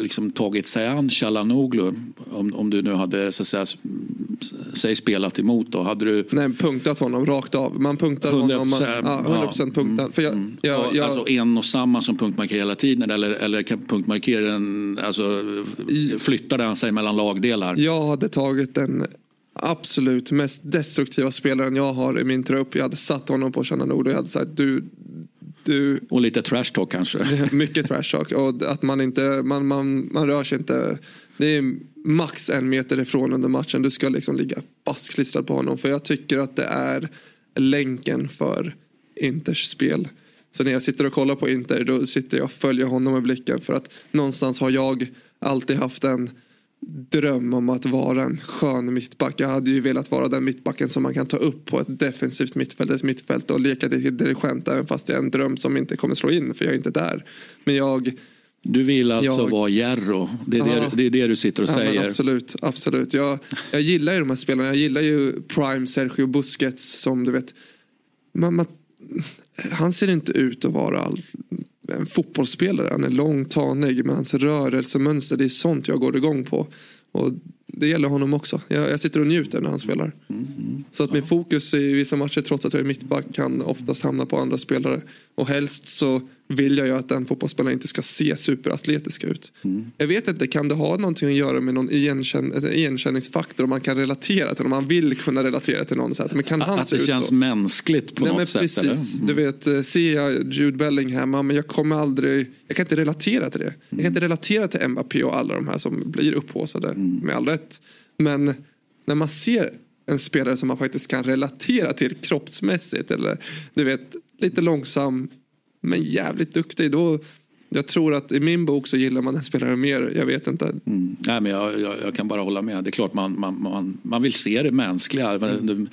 liksom tagit sig an Chalanoglu? Om, om du nu hade så säga, säg spelat emot då. Hade du... Nej, punktat honom rakt av. Man punktar 100%, honom. Man, ja, 100% ja, punktad. För jag, mm. jag, jag, alltså en och samma som punktmarkerar hela tiden eller, eller kan punktmarkeren, alltså flyttade han sig mellan lagdelar? Jag hade tagit den absolut mest destruktiva spelaren jag har i min trupp. Jag hade satt honom på Chalanoglu och jag hade sagt du du, och lite trash talk kanske. *laughs* Mycket trash talk. Och att man inte, man, man, man rör sig inte. Det är max en meter ifrån under matchen. Du ska liksom ligga fastklistrad på honom. För jag tycker att det är länken för Inters spel. Så när jag sitter och kollar på Inter då sitter jag och följer honom med blicken. För att någonstans har jag alltid haft en dröm om att vara en skön mittback. Jag hade ju velat vara den mittbacken som man kan ta upp på ett defensivt mittfält, ett mittfält och leka dirigent även fast det är en dröm som inte kommer slå in för jag är inte där. Men jag du vill alltså jag, vara Jerro? Det är, ja, det, det är det du sitter och ja, säger? Absolut, absolut. Jag, jag gillar ju de här spelarna. Jag gillar ju Prime, Sergio Busquets som du vet. Man, man, han ser inte ut att vara all, en fotbollsspelare. Han är lång, tanig, men hans rörelsemönster, det är sånt jag går igång på. Och det gäller honom också. Jag, jag sitter och njuter när han spelar. Mm, mm, så att ja. min fokus i vissa matcher, trots att jag är mittback, kan oftast hamna på andra spelare. Och helst så vill jag ju att den fotbollsspelaren inte ska se superatletisk ut. Mm. Jag vet inte, kan det ha någonting att göra med någon igenkänn igenkänningsfaktor om man kan relatera till, om man vill kunna relatera till någon. Så att, men kan han att det känns så? mänskligt på Nej, något sätt? Precis. Mm. Du vet, eh, ser jag Jude Bellingham, men jag kommer aldrig, jag kan inte relatera till det. Jag kan mm. inte relatera till Mbappé och alla de här som blir upphåsade mm. med all rätt. Men när man ser en spelare som man faktiskt kan relatera till kroppsmässigt eller du vet lite långsam men jävligt duktig. Då, jag tror att i min bok så gillar man den spelaren mer. Jag vet inte. Mm. Nej, men jag, jag, jag, kan bara hålla med. Det är klart man, man, man, man vill se det mänskliga. Mm. De,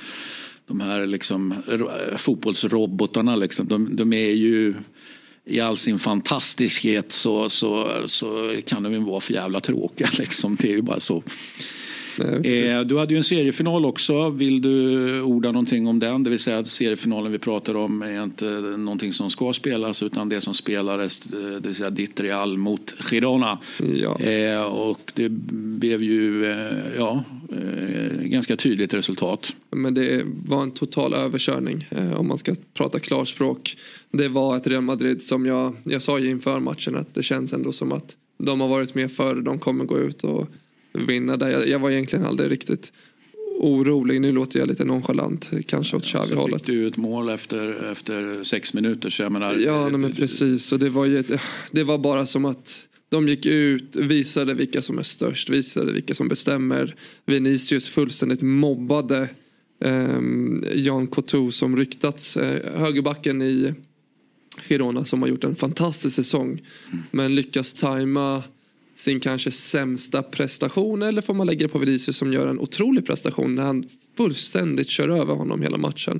de här liksom, fotbollsrobotarna liksom, de, de är ju i all sin fantastiskhet så, så, så kan de ju vara för jävla tråkiga. *laughs* Liksom. Det är ju bara så. Eh, du hade ju en seriefinal också. Vill du orda någonting om den? Det vill säga att seriefinalen vi pratar om är inte någonting som ska spelas utan det som spelades, eh, det vill säga ditt Real mot Girona. Ja. Eh, och det blev ju ja, ganska tydligt resultat. Men det var en total överkörning om man ska prata klarspråk. Det var ett Real Madrid som jag, jag sa ju inför matchen att det känns ändå som att de har varit med förr, de kommer gå ut och vinna där. Jag, jag var egentligen aldrig riktigt orolig. Nu låter jag lite nonchalant kanske åt Xavi-hållet. Så fick du ett mål efter, efter sex minuter. Så jag menar, ja, nej, men precis. Och det, var ju, det var bara som att de gick ut, visade vilka som är störst, visade vilka som bestämmer. Vinicius fullständigt mobbade eh, Jan Coutou som ryktats. Eh, högerbacken i Girona som har gjort en fantastisk säsong. Mm. Men lyckas tajma sin kanske sämsta prestation eller får man lägga det på Vinicius som gör en otrolig prestation när han fullständigt kör över honom hela matchen.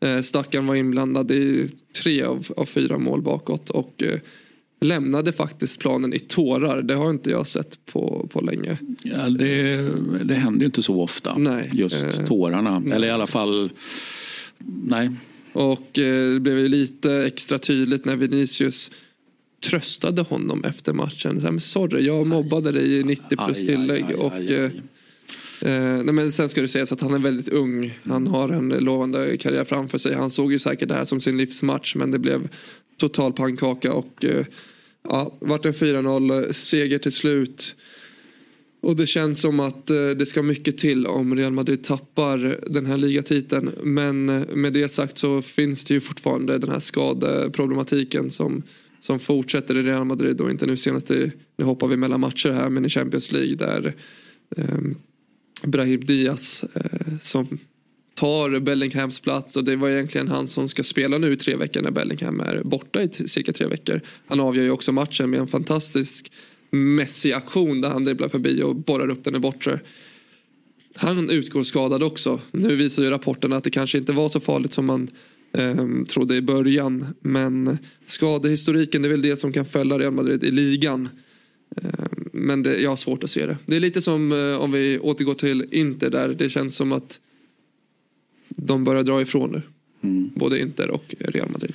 Eh, Stackaren var inblandad i tre av, av fyra mål bakåt och eh, lämnade faktiskt planen i tårar. Det har inte jag sett på, på länge. Ja, det, det händer ju inte så ofta. Nej. Just eh, tårarna. Nej. Eller i alla fall, nej. Och eh, det blev lite extra tydligt när Vinicius tröstade honom efter matchen. Så här, sorry, jag mobbade dig i 90 plus tillägg. och. Eh, nej men sen ska det sägas att han är väldigt ung. Han har en lovande karriär framför sig. Han såg ju säkert det här som sin livsmatch men det blev total pannkaka och eh, ja, vart en 4-0 seger till slut. Och det känns som att eh, det ska mycket till om Real Madrid tappar den här ligatiteln. Men eh, med det sagt så finns det ju fortfarande den här skadeproblematiken som, som fortsätter i Real Madrid och inte nu senast i, nu hoppar vi mellan matcher här men i Champions League där eh, Brahim Diaz eh, som tar Bellinghams plats och det var egentligen han som ska spela nu i tre veckor när Bellingham är borta i cirka tre veckor. Han avgör ju också matchen med en fantastisk Messi-aktion där han dribblar förbi och borrar upp den i bortre. Han utgår skadad också. Nu visar ju rapporten att det kanske inte var så farligt som man ehm, trodde i början. Men skadehistoriken är väl det som kan fälla Real Madrid i ligan. Ehm, men det, jag har svårt att se det. Det är lite som eh, om vi återgår till Inter där det känns som att de börjar dra ifrån nu. Både Inter och Real Madrid.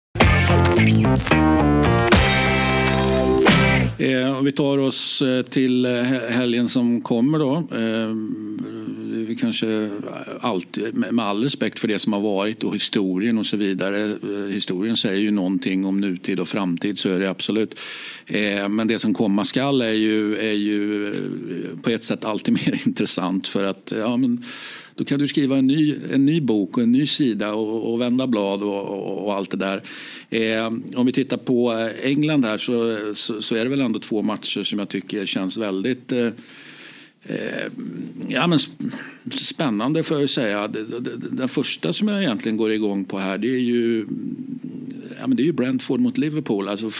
Eh, vi tar oss eh, till eh, helgen som kommer då. Eh, vi kanske alltid, med all respekt för det som har varit och historien och så vidare. Eh, historien säger ju någonting om nutid och framtid, så är det absolut. Eh, men det som komma skall är ju, är ju på ett sätt alltid *laughs* mer intressant för att ja, men, då kan du skriva en ny, en ny bok och en ny sida och, och vända blad och, och, och allt det där. Eh, om vi tittar på eh, England här så, så, så är det väl ändå två matcher som jag tycker känns väldigt eh, eh, ja, men spännande för att säga. Den första som jag egentligen går igång på här det är ju Ja, men det är ju Brentford mot Liverpool. Alltså,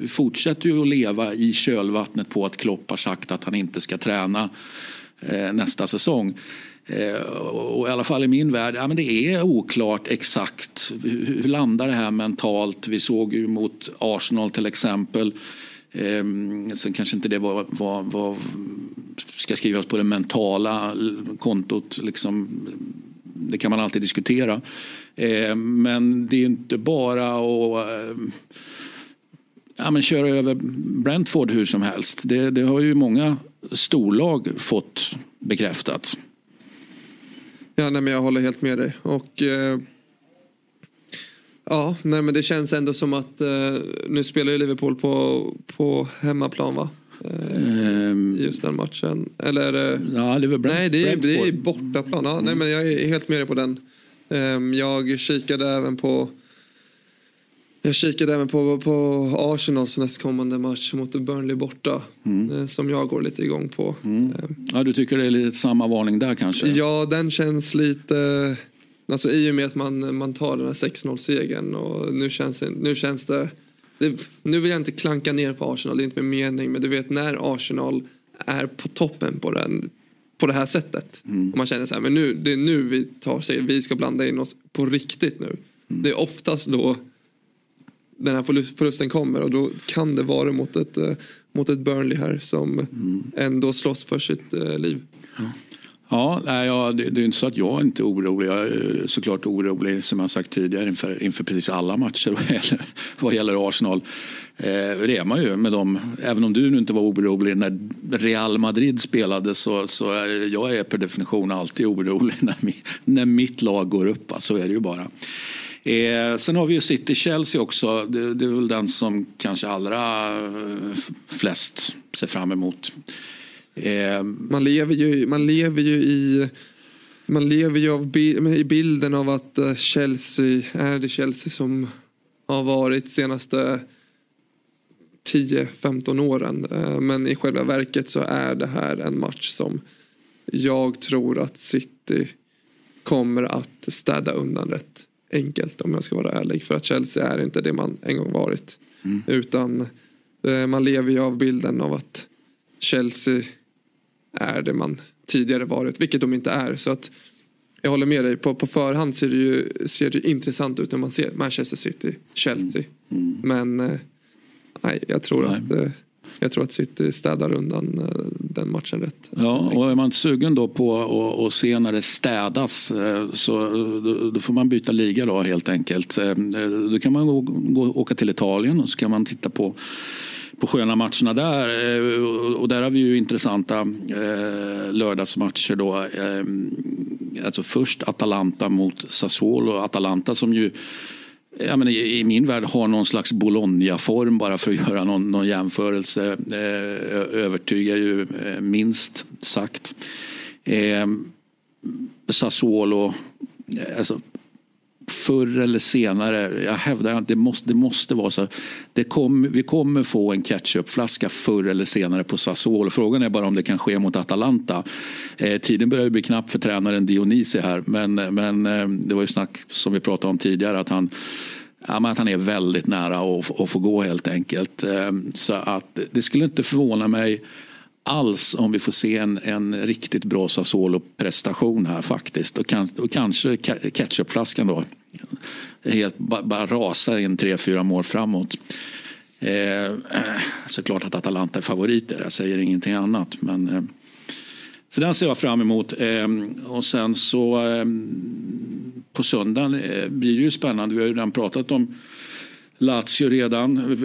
vi fortsätter ju att leva i kölvattnet på att Klopp har sagt att han inte ska träna eh, nästa säsong. Eh, och i alla fall i min värld, ja, men det är oklart exakt hur, hur landar det här mentalt. Vi såg ju mot Arsenal till exempel. Eh, sen kanske inte det var, var, var ska skrivas på det mentala kontot. Liksom, det kan man alltid diskutera. Eh, men det är inte bara att eh, ja, men köra över Brentford hur som helst. Det, det har ju många storlag fått bekräftat. Ja, nej, men jag håller helt med dig. Och, eh, ja, nej, men det känns ändå som att eh, nu spelar ju Liverpool på, på hemmaplan va? Eh, Ehm, I just den matchen. Eller det... ja, det är väl Brent, nej, det är, det är bortaplan. Ja, nej, men jag är helt med dig på den. Ehm, jag kikade även på jag kikade även på, på Arsenals nästkommande match mot Burnley borta. eh, Som jag går lite igång på. Ehm, Ja, du tycker det är lite samma varning där kanske? Ja, den känns lite... Alltså i och med att man, man tar den här 6-0-segern och nu känns, det- nu känns det, det... Nu vill jag inte klanka ner på Arsenal, det är inte med mening. Men du vet när Arsenal är på toppen på, den, på det här sättet. Och man känner så här, men nu, det är nu vi tar sig, vi ska blanda in oss på riktigt nu. Det är oftast då den här förlusten kommer och då kan det vara mot ett, eh, mot ett Burnley här som ändå slåss för sitt eh, liv. Ja, nej, ja det, det är inte så att jag inte är orolig. Jag är eh, såklart orolig som jag sagt tidigare inför, inför precis alla matcher vad gäller, *laughs* vad gäller Arsenal. Eh, det är man ju med dem. Även om du nu inte var orolig när Real Madrid spelade så, så är jag är per definition alltid orolig *laughs* när, mi, när mitt lag går upp. Alltså, så är det ju bara. Eh, sen har vi ju City-Chelsea också. Det, det är väl den som kanske allra eh, flest ser fram emot. Eh, Man lever ju, man lever ju i man lever ju av, i bilden av att eh, Chelsea är det Chelsea som har varit senaste 10-15 åren. Eh, men i själva verket så är det här en match som jag tror att City kommer att städa undan rätt enkelt om jag ska vara ärlig. För att Chelsea är inte det man en gång varit. Utan Eh, Man lever ju av bilden av att Chelsea är det man tidigare varit, vilket de inte är. Så att jag håller med dig, på, på förhand ser det ju ser det intressant ut när man ser Manchester City, Chelsea. Men eh, nej, jag tror, Att, eh, jag tror att City städar undan eh, den matchen rätt. Ja, och är man inte sugen då på att- se när det städas eh, så eh, då, får man byta liga då helt enkelt. Då kan man gå, gå, åka till Italien och så kan man titta på på sköna matcherna där. Och- Och där har vi ju intressanta eh, lördagsmatcher då. Eh, Alltså först Atalanta mot Sassuolo. Atalanta som ju Ja, men i, I min värld har någon slags Bologna-form bara för att *laughs* göra någon, någon jämförelse. Eh, övertygar ju eh, minst sagt. Eh, Sassuolo, eh, alltså förr eller senare, jag hävdar att det måste, det måste vara så. Det kom, vi kommer få en ketchupflaska förr eller senare på Sassuolo. Frågan är bara om det kan ske mot Atalanta. Eh, tiden börjar bli knapp för tränaren Dionisi här. Men, men eh, det var ju snack som vi pratade om tidigare att han Ja, att han är väldigt nära att, att få gå helt enkelt. Eh, Så att det skulle inte förvåna mig alls om vi får se en, en riktigt bra Sassuolo-prestation här faktiskt. Och, kan, och kanske ketchupflaskan då helt, bara rasar in tre, fyra mål framåt. Eh, eh, *clears throat* såklart att Atalanta är favoriter, jag säger ingenting annat. Men, eh, så den ser jag fram emot. Eh, och sen så eh, på söndagen eh, blir det ju spännande. Vi har ju redan pratat om Lazio redan.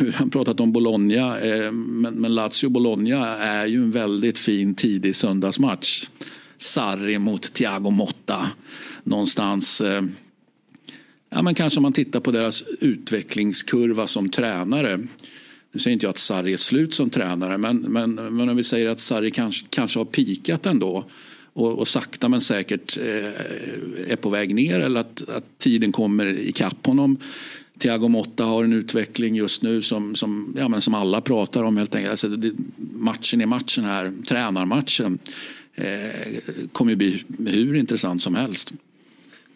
Vi har pratat om Bologna. Eh, men, Lazio Bologna är ju en väldigt fin tidig söndagsmatch. Sarri mot Thiago Motta. Någonstans eh, Ja, men kanske om man tittar på deras utvecklingskurva som tränare. Nu säger inte jag att Sarri är slut som tränare men, men, men om vi säger att Sarri kanske, kanske har pikat ändå och, och sakta men säkert eh, är på väg ner eller att, att tiden kommer ikapp honom. Thiago Motta har en utveckling just nu som, som, ja, men som alla pratar om helt enkelt. Alltså, det, matchen i matchen här, tränarmatchen, eh, kommer ju bli hur intressant som helst.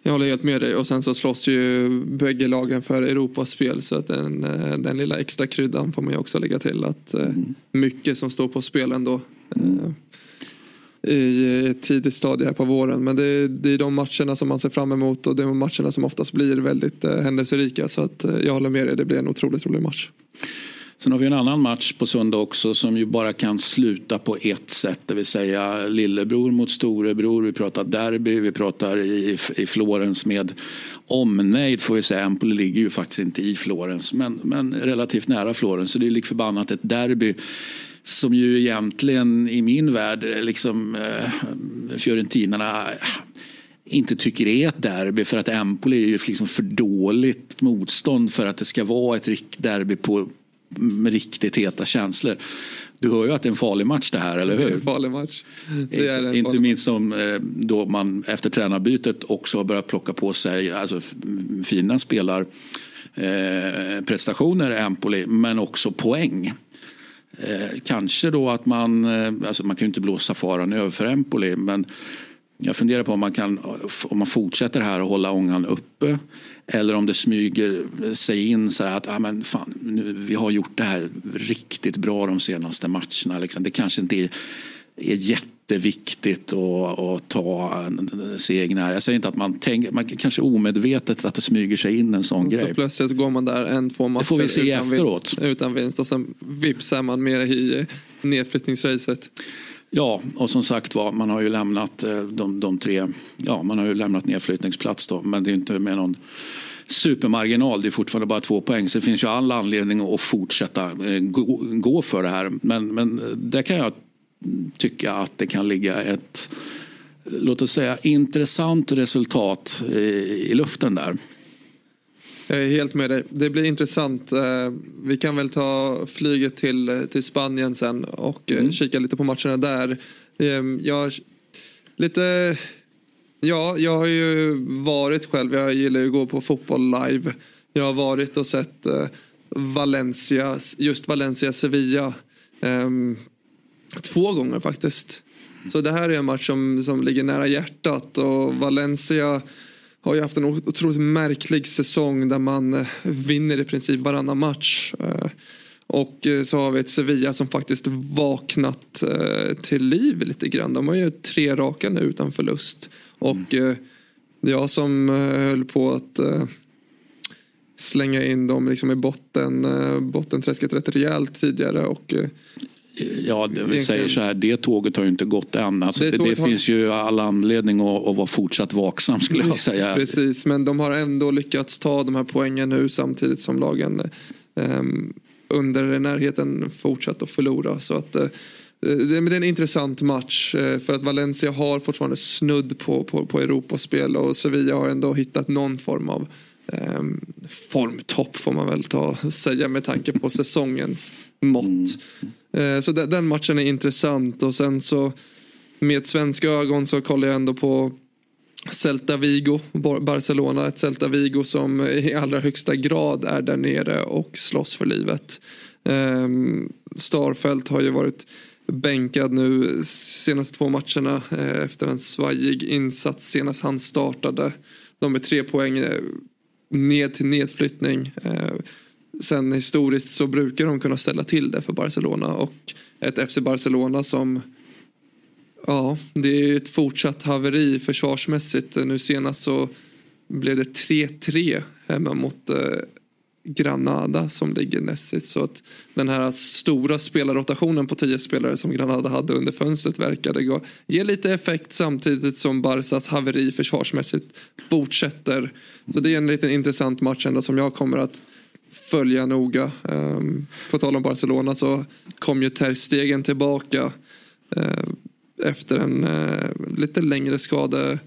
Jag håller helt med dig och sen så slåss ju bägge lagen för Europaspel så att den, eh, den lilla extra kryddan får man ju också lägga till att eh, mycket som står på spel ändå. eh, i eh, ett tidigt stadie här på våren men det, det är de matcherna som man ser fram emot och det är de matcherna som oftast blir väldigt eh, händelserika så att eh, jag håller med dig det blir en otroligt rolig match. Sen har vi en annan match på söndag också som ju bara kan sluta på ett sätt. Det vill säga lillebror mot storebror. Vi pratar derby, vi pratar i, i Florens med omnejd får vi säga. Empoli ligger ju faktiskt inte i Florens men, men relativt nära Florens. Så det är lik förbannat ett derby som ju egentligen i min värld eh, liksom eh, Fiorentinarna eh, inte tycker är ett derby för att Empoli är ju liksom för dåligt motstånd för att det ska vara ett derby på, med riktigt heta känslor. Du hör ju att det är en farlig match det här, eller Det är hur? en farlig match. Det är Inte, en inte farlig minst som eh, då man efter tränarbytet också har börjat plocka på sig alltså, fina spelar eh, prestationer i Empoli men också poäng. Eh, kanske då att man, alltså man kan ju inte blåsa faran över för Empoli men jag funderar på om man kan, om man fortsätter här och hålla ångan uppe eller om det smyger sig in så här att ah, men fan, nu, vi har gjort det här riktigt bra de senaste matcherna. Liksom. Det kanske inte är, är jätteviktigt att, att ta segern här. Jag säger inte att man tänker, man kanske omedvetet att det smyger sig in en sån Så grej. plötsligt går man där en, två matcher får vi se utan, efteråt. Vinst, utan vinst och sen vips är man med i nedflyttningsracet. Ja, och som sagt var, man har ju lämnat eh, de, de tre, ja man har ju lämnat nedflyttningsplats då, men det är inte med någon supermarginal, det är fortfarande bara två poäng så det finns ju all anledning att fortsätta eh, gå, gå för det här. Men, men eh, där kan jag tycka att det kan ligga ett, låt oss säga intressant resultat i, i luften där. Jag är helt med dig. Det blir intressant. Eh, Vi kan väl ta flyget till, till Spanien sen och eh, kika lite på matcherna där. Eh, Jag, lite, ja, jag har ju varit själv. Jag gillar ju att gå på fotboll live. Jag har varit och sett eh, Valencia, just Valencia-Sevilla. ehm, Två gånger faktiskt. Så det här är en match som, som ligger nära hjärtat och Valencia har ju haft en otroligt märklig säsong där man eh, vinner i princip varannan match. Eh, Och eh, så har vi ett Sevilla som faktiskt vaknat till liv lite grann. De har ju tre raka nu utan förlust. Och eh, jag som höll på att slänga in dem liksom i botten, bottenträsket rätt rejält tidigare. Och, Ja, det, vi säger så här, det tåget har ju inte gått än. Alltså, Det det, det, har- finns ju all anledning att, att vara fortsatt vaksam skulle jag säga. Precis, men de har ändå lyckats ta de här poängen nu samtidigt som lagen ehm, under närheten fortsatt att förlora. Så att eh, det är en intressant match eh, för att Valencia har fortfarande snudd på, på, på Europaspel och Sevilla har ändå hittat någon form av ehm, formtopp får man väl ta säga med tanke på säsongens mått. Eh, Eh, så den, matchen är intressant och sen så med svenska ögon så kollar jag ändå på Celta Vigo, Barcelona. Ett Celta Vigo som i allra högsta grad är där nere och slåss för livet. Ehm, Starfelt har ju varit bänkad nu senaste två matcherna eh, efter en svajig insats senast han startade. De är tre poäng eh, ned till nedflyttning. Ehm, Sen historiskt så brukar de kunna ställa till det för Barcelona och ett FC Barcelona som Ja, det är ett fortsatt haveri försvarsmässigt. Nu senast så blev det 3-3 hemma mot eh, Granada som ligger näst sist. Så att den här stora spelarrotationen på 10 spelare som Granada hade under fönstret verkade gå, ge lite effekt samtidigt som Barsas haveri försvarsmässigt fortsätter. Så det är en liten intressant match ändå som jag kommer att följa noga. Um, på tal om Barcelona så kom ju Ter Stegen tillbaka eh, efter en eh, lite längre skade,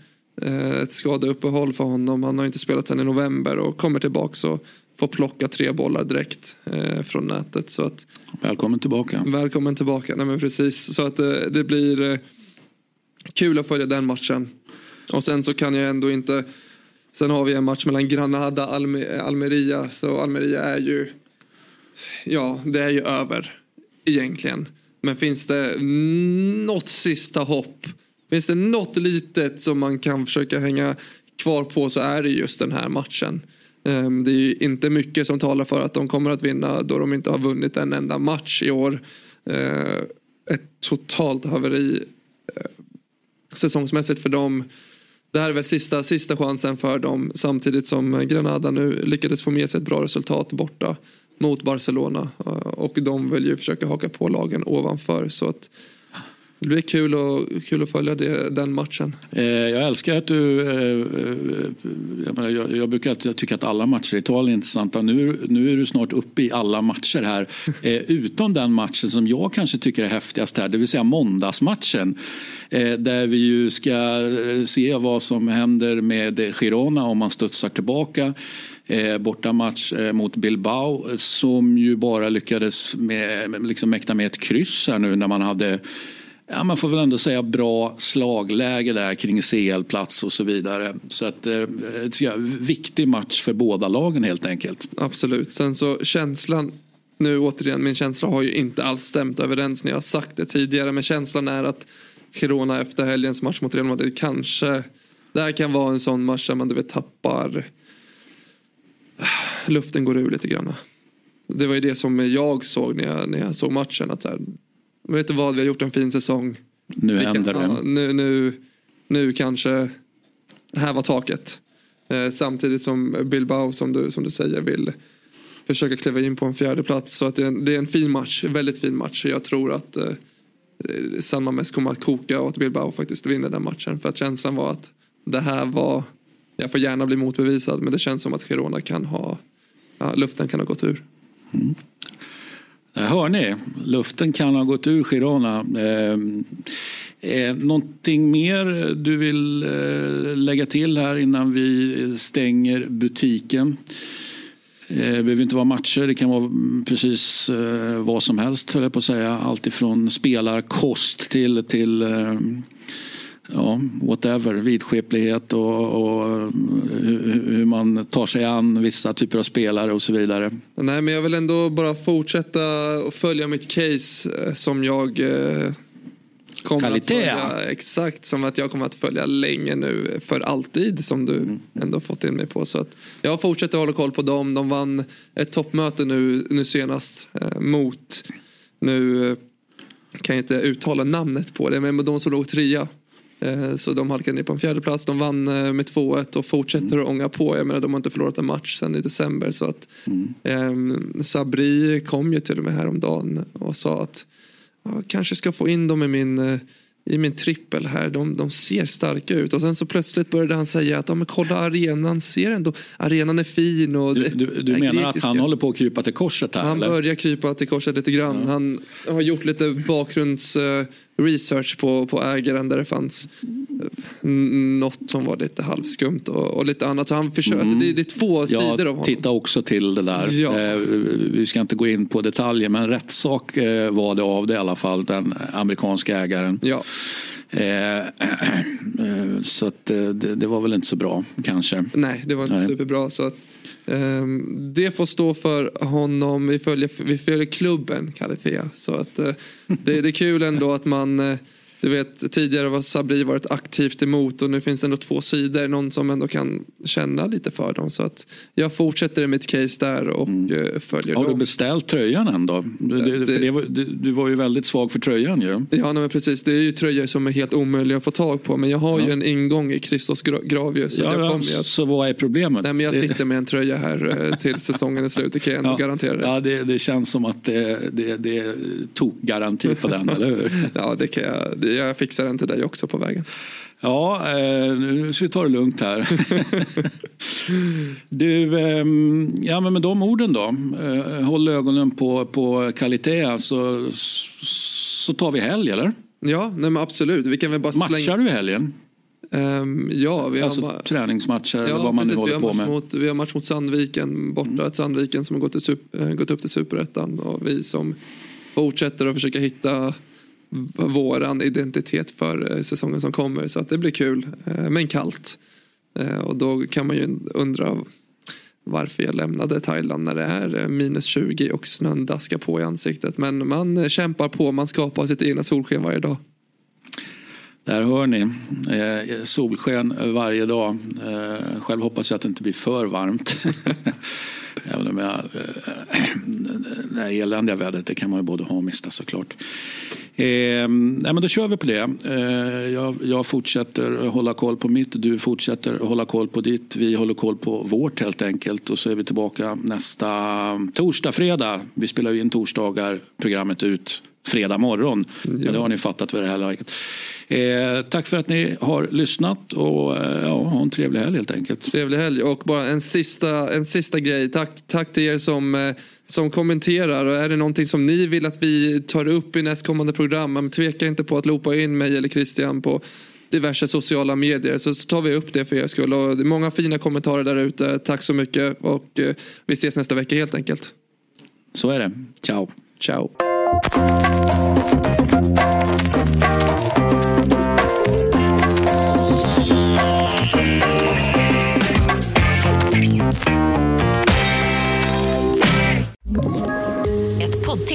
eh, ett skadeuppehåll för honom. Han har inte spelat sedan i november och kommer tillbaka och får plocka tre bollar direkt från nätet. Så att, Välkommen tillbaka. välkommen tillbaka. Nej, men precis. Så att det blir kul att följa den matchen. Och sen så kan jag ändå inte Sen har vi en match mellan Granada och Alme- Almeria. Så Almeria är ju Ja, det är ju över egentligen. Men finns det något sista hopp? Finns det något litet som man kan försöka hänga kvar på så är det just den här matchen. Ehm, det är ju inte mycket som talar för att de kommer att vinna då de inte har vunnit en enda match i år. Ehm, ett totalt haveri eh, säsongsmässigt för dem. Det här är väl sista, sista chansen för dem samtidigt som Granada nu lyckades få med sig ett bra resultat borta mot Barcelona. Och de vill ju försöka haka på lagen ovanför. Så att det blir kul, och, kul att följa det, den matchen. Eh, jag älskar att du... Eh, eh, jag, menar, jag, jag brukar alltid tycka att alla matcher i Italien är intressanta. Nu, nu är du snart uppe i alla matcher här. *laughs* Eh, utom den matchen som jag kanske tycker är häftigast här, det vill säga måndagsmatchen. Eh, där vi ju ska eh, se vad som händer med Girona om man studsar tillbaka. Eh, bortamatch mot Bilbao som ju bara lyckades med- liksom mäkta med ett kryss här nu när man hade Ja, man får väl ändå säga bra slagläge där kring CL-plats och så vidare. Så att, eh, jag, viktig match för båda lagen helt enkelt. Absolut. Sen så känslan, nu återigen, min känsla har ju inte alls stämt överens när jag har sagt det tidigare. Men känslan är att Girona efter helgens match mot Real Madrid kanske, det här kan vara en sån match där man du vet tappar, ah, luften går ur lite grann. Det var ju det som jag såg när jag, när jag såg matchen. Att så här, vet du vad, vi har gjort en fin säsong. Nu Vi kan- händer det. ja, nu, nu, nu kanske, här var taket. Eh, samtidigt som Bilbao som du, som du säger vill försöka kliva in på en fjärde plats. Så att det, är en, det är en fin match, väldigt fin match. Jag tror att eh, San Mames kommer att koka och att Bilbao faktiskt vinner den matchen. För att känslan var att det här var, jag får gärna bli motbevisad men det känns som att Girona kan ha, ja, luften kan ha gått ur. Där Eh, hör ni, luften kan ha gått ur Girona. Ehm, eh, någonting mer du vill eh, lägga till här innan vi stänger butiken? Eh, Det behöver inte vara matcher, det kan vara mm, precis eh, vad som helst höll jag på att säga. Allt ifrån spelarkost till, till ehm, ja, whatever, vidskeplighet och, och hur, hur man tar sig an vissa typer av spelare och så vidare. Nej men jag vill ändå bara fortsätta och följa mitt case eh, som jag eh, kommer Kvalitet. att följa, exakt som att jag kommer att följa länge nu för alltid som du Mm. ändå fått in mig på. Så att jag fortsätter hålla koll på dem. De vann ett toppmöte nu, nu senast eh, mot, nu eh, kan jag inte uttala namnet på det, men de som låg trea. Eh, Så de halkade ner på en fjärde plats. De vann eh, med 2-1 och fortsätter att ånga på. Jag menar de har inte förlorat en match sedan i december. Så att ehm, Sabri kom ju till och med häromdagen och sa att jag kanske ska få in dem i min, eh, i min trippel här. De, de ser starka ut. Och sen så plötsligt började han säga att ja, men kolla arenan ser ändå. Arenan är fin. Och Du, du, du menar att grekiska- han håller på att krypa till korset här? han eller? börjar krypa till korset lite grann. Han har gjort lite bakgrunds eh, research på, på ägaren där det fanns eh, något som var lite halvskumt och, och lite annat. Så han försöker, alltså det, det är två sidor av Jag honom. tittar också till det där. Ja. Eh, vi ska inte gå in på detaljer men rättssak eh, var det av det i alla fall. Den amerikanska ägaren. Ja. Eh, *clears throat* eh, så att, eh, det, det var väl inte så bra kanske. Nej, det var inte Nej. superbra. Så att, Ehm, det får stå för honom. Vi följer, vi följer klubben Kalitea. Så att, eh, det, det är kul ändå att man eh, du vet tidigare var Sabri varit aktivt emot och nu finns det ändå två sidor. Någon som ändå kan känna lite för dem. Så att jag fortsätter i mitt case där och eh, följer Har du dem. beställt tröjan än då? Du, det, för det var, du, du var ju väldigt svag för tröjan ju. Ja, nej, men precis. Det är ju tröjor som är helt omöjliga att få tag på. Men jag har ju Ja. en ingång i Christos gra- Gravius. Så, Ja, jag ja, ju att, så vad är problemet? nej, men jag Det- sitter med en tröja här eh, till säsongen är slut. Det kan jag ändå garantera. dig. Ja, det, det känns som att det, det, det är tokgaranti på den, *laughs* eller hur? Ja, det kan jag. Jag fixar den till dig också på vägen. Ja, eh, nu ska vi ta det lugnt här. *laughs* du, ehm, ja men med de orden då. Eh, håll ögonen på, på kvalitet så, så tar vi helg eller? Ja, nej men absolut. Vi kan väl bara slänga... Matchar du i helgen? Ehm, ja, vi har, Alltså ma- träningsmatcher eller ja, vad man nu precis, vi håller har på med. Mm. Mot, vi har match mot Sandviken, borta ett Sandviken som har gått, till gått upp till superettan. Och vi som fortsätter att försöka hitta våran identitet för eh, säsongen som kommer. Så att det blir kul, eh, men kallt. Eh, och då kan man ju undra varför jag lämnade Thailand när det är minus 20 och snön daskar på i ansiktet. Men man kämpar på, man skapar sitt egna solsken varje dag. Där hör ni. Eh, solsken varje dag. Eh, själv hoppas jag att det inte blir för varmt. *laughs* Även om jag, eh, *clears throat* det här eländiga vädret det kan man ju både ha och mista såklart. Eh, nej, men då kör vi på det. Eh, jag, jag fortsätter hålla koll på mitt. Du fortsätter hålla koll på ditt. Vi håller koll på vårt helt enkelt. Och så är vi tillbaka nästa torsdag, fredag. Vi spelar ju in torsdagar. Programmet ut fredag morgon. Men det har ni fattat för det här läget. Eh, tack för att ni har lyssnat och eh, ja, ha en trevlig helg helt enkelt. Trevlig helg och bara en sista, en sista grej. Tack, tack till er som, eh, som kommenterar. Och är det någonting som ni vill att vi tar upp i nästkommande program, men tveka inte på att loopa in mig eller Christian på diverse sociala medier så tar vi upp det för er skull. Och många fina kommentarer där ute. Tack så mycket och eh, vi ses nästa vecka helt enkelt. Så är det. Ciao. Ciao. Thank you.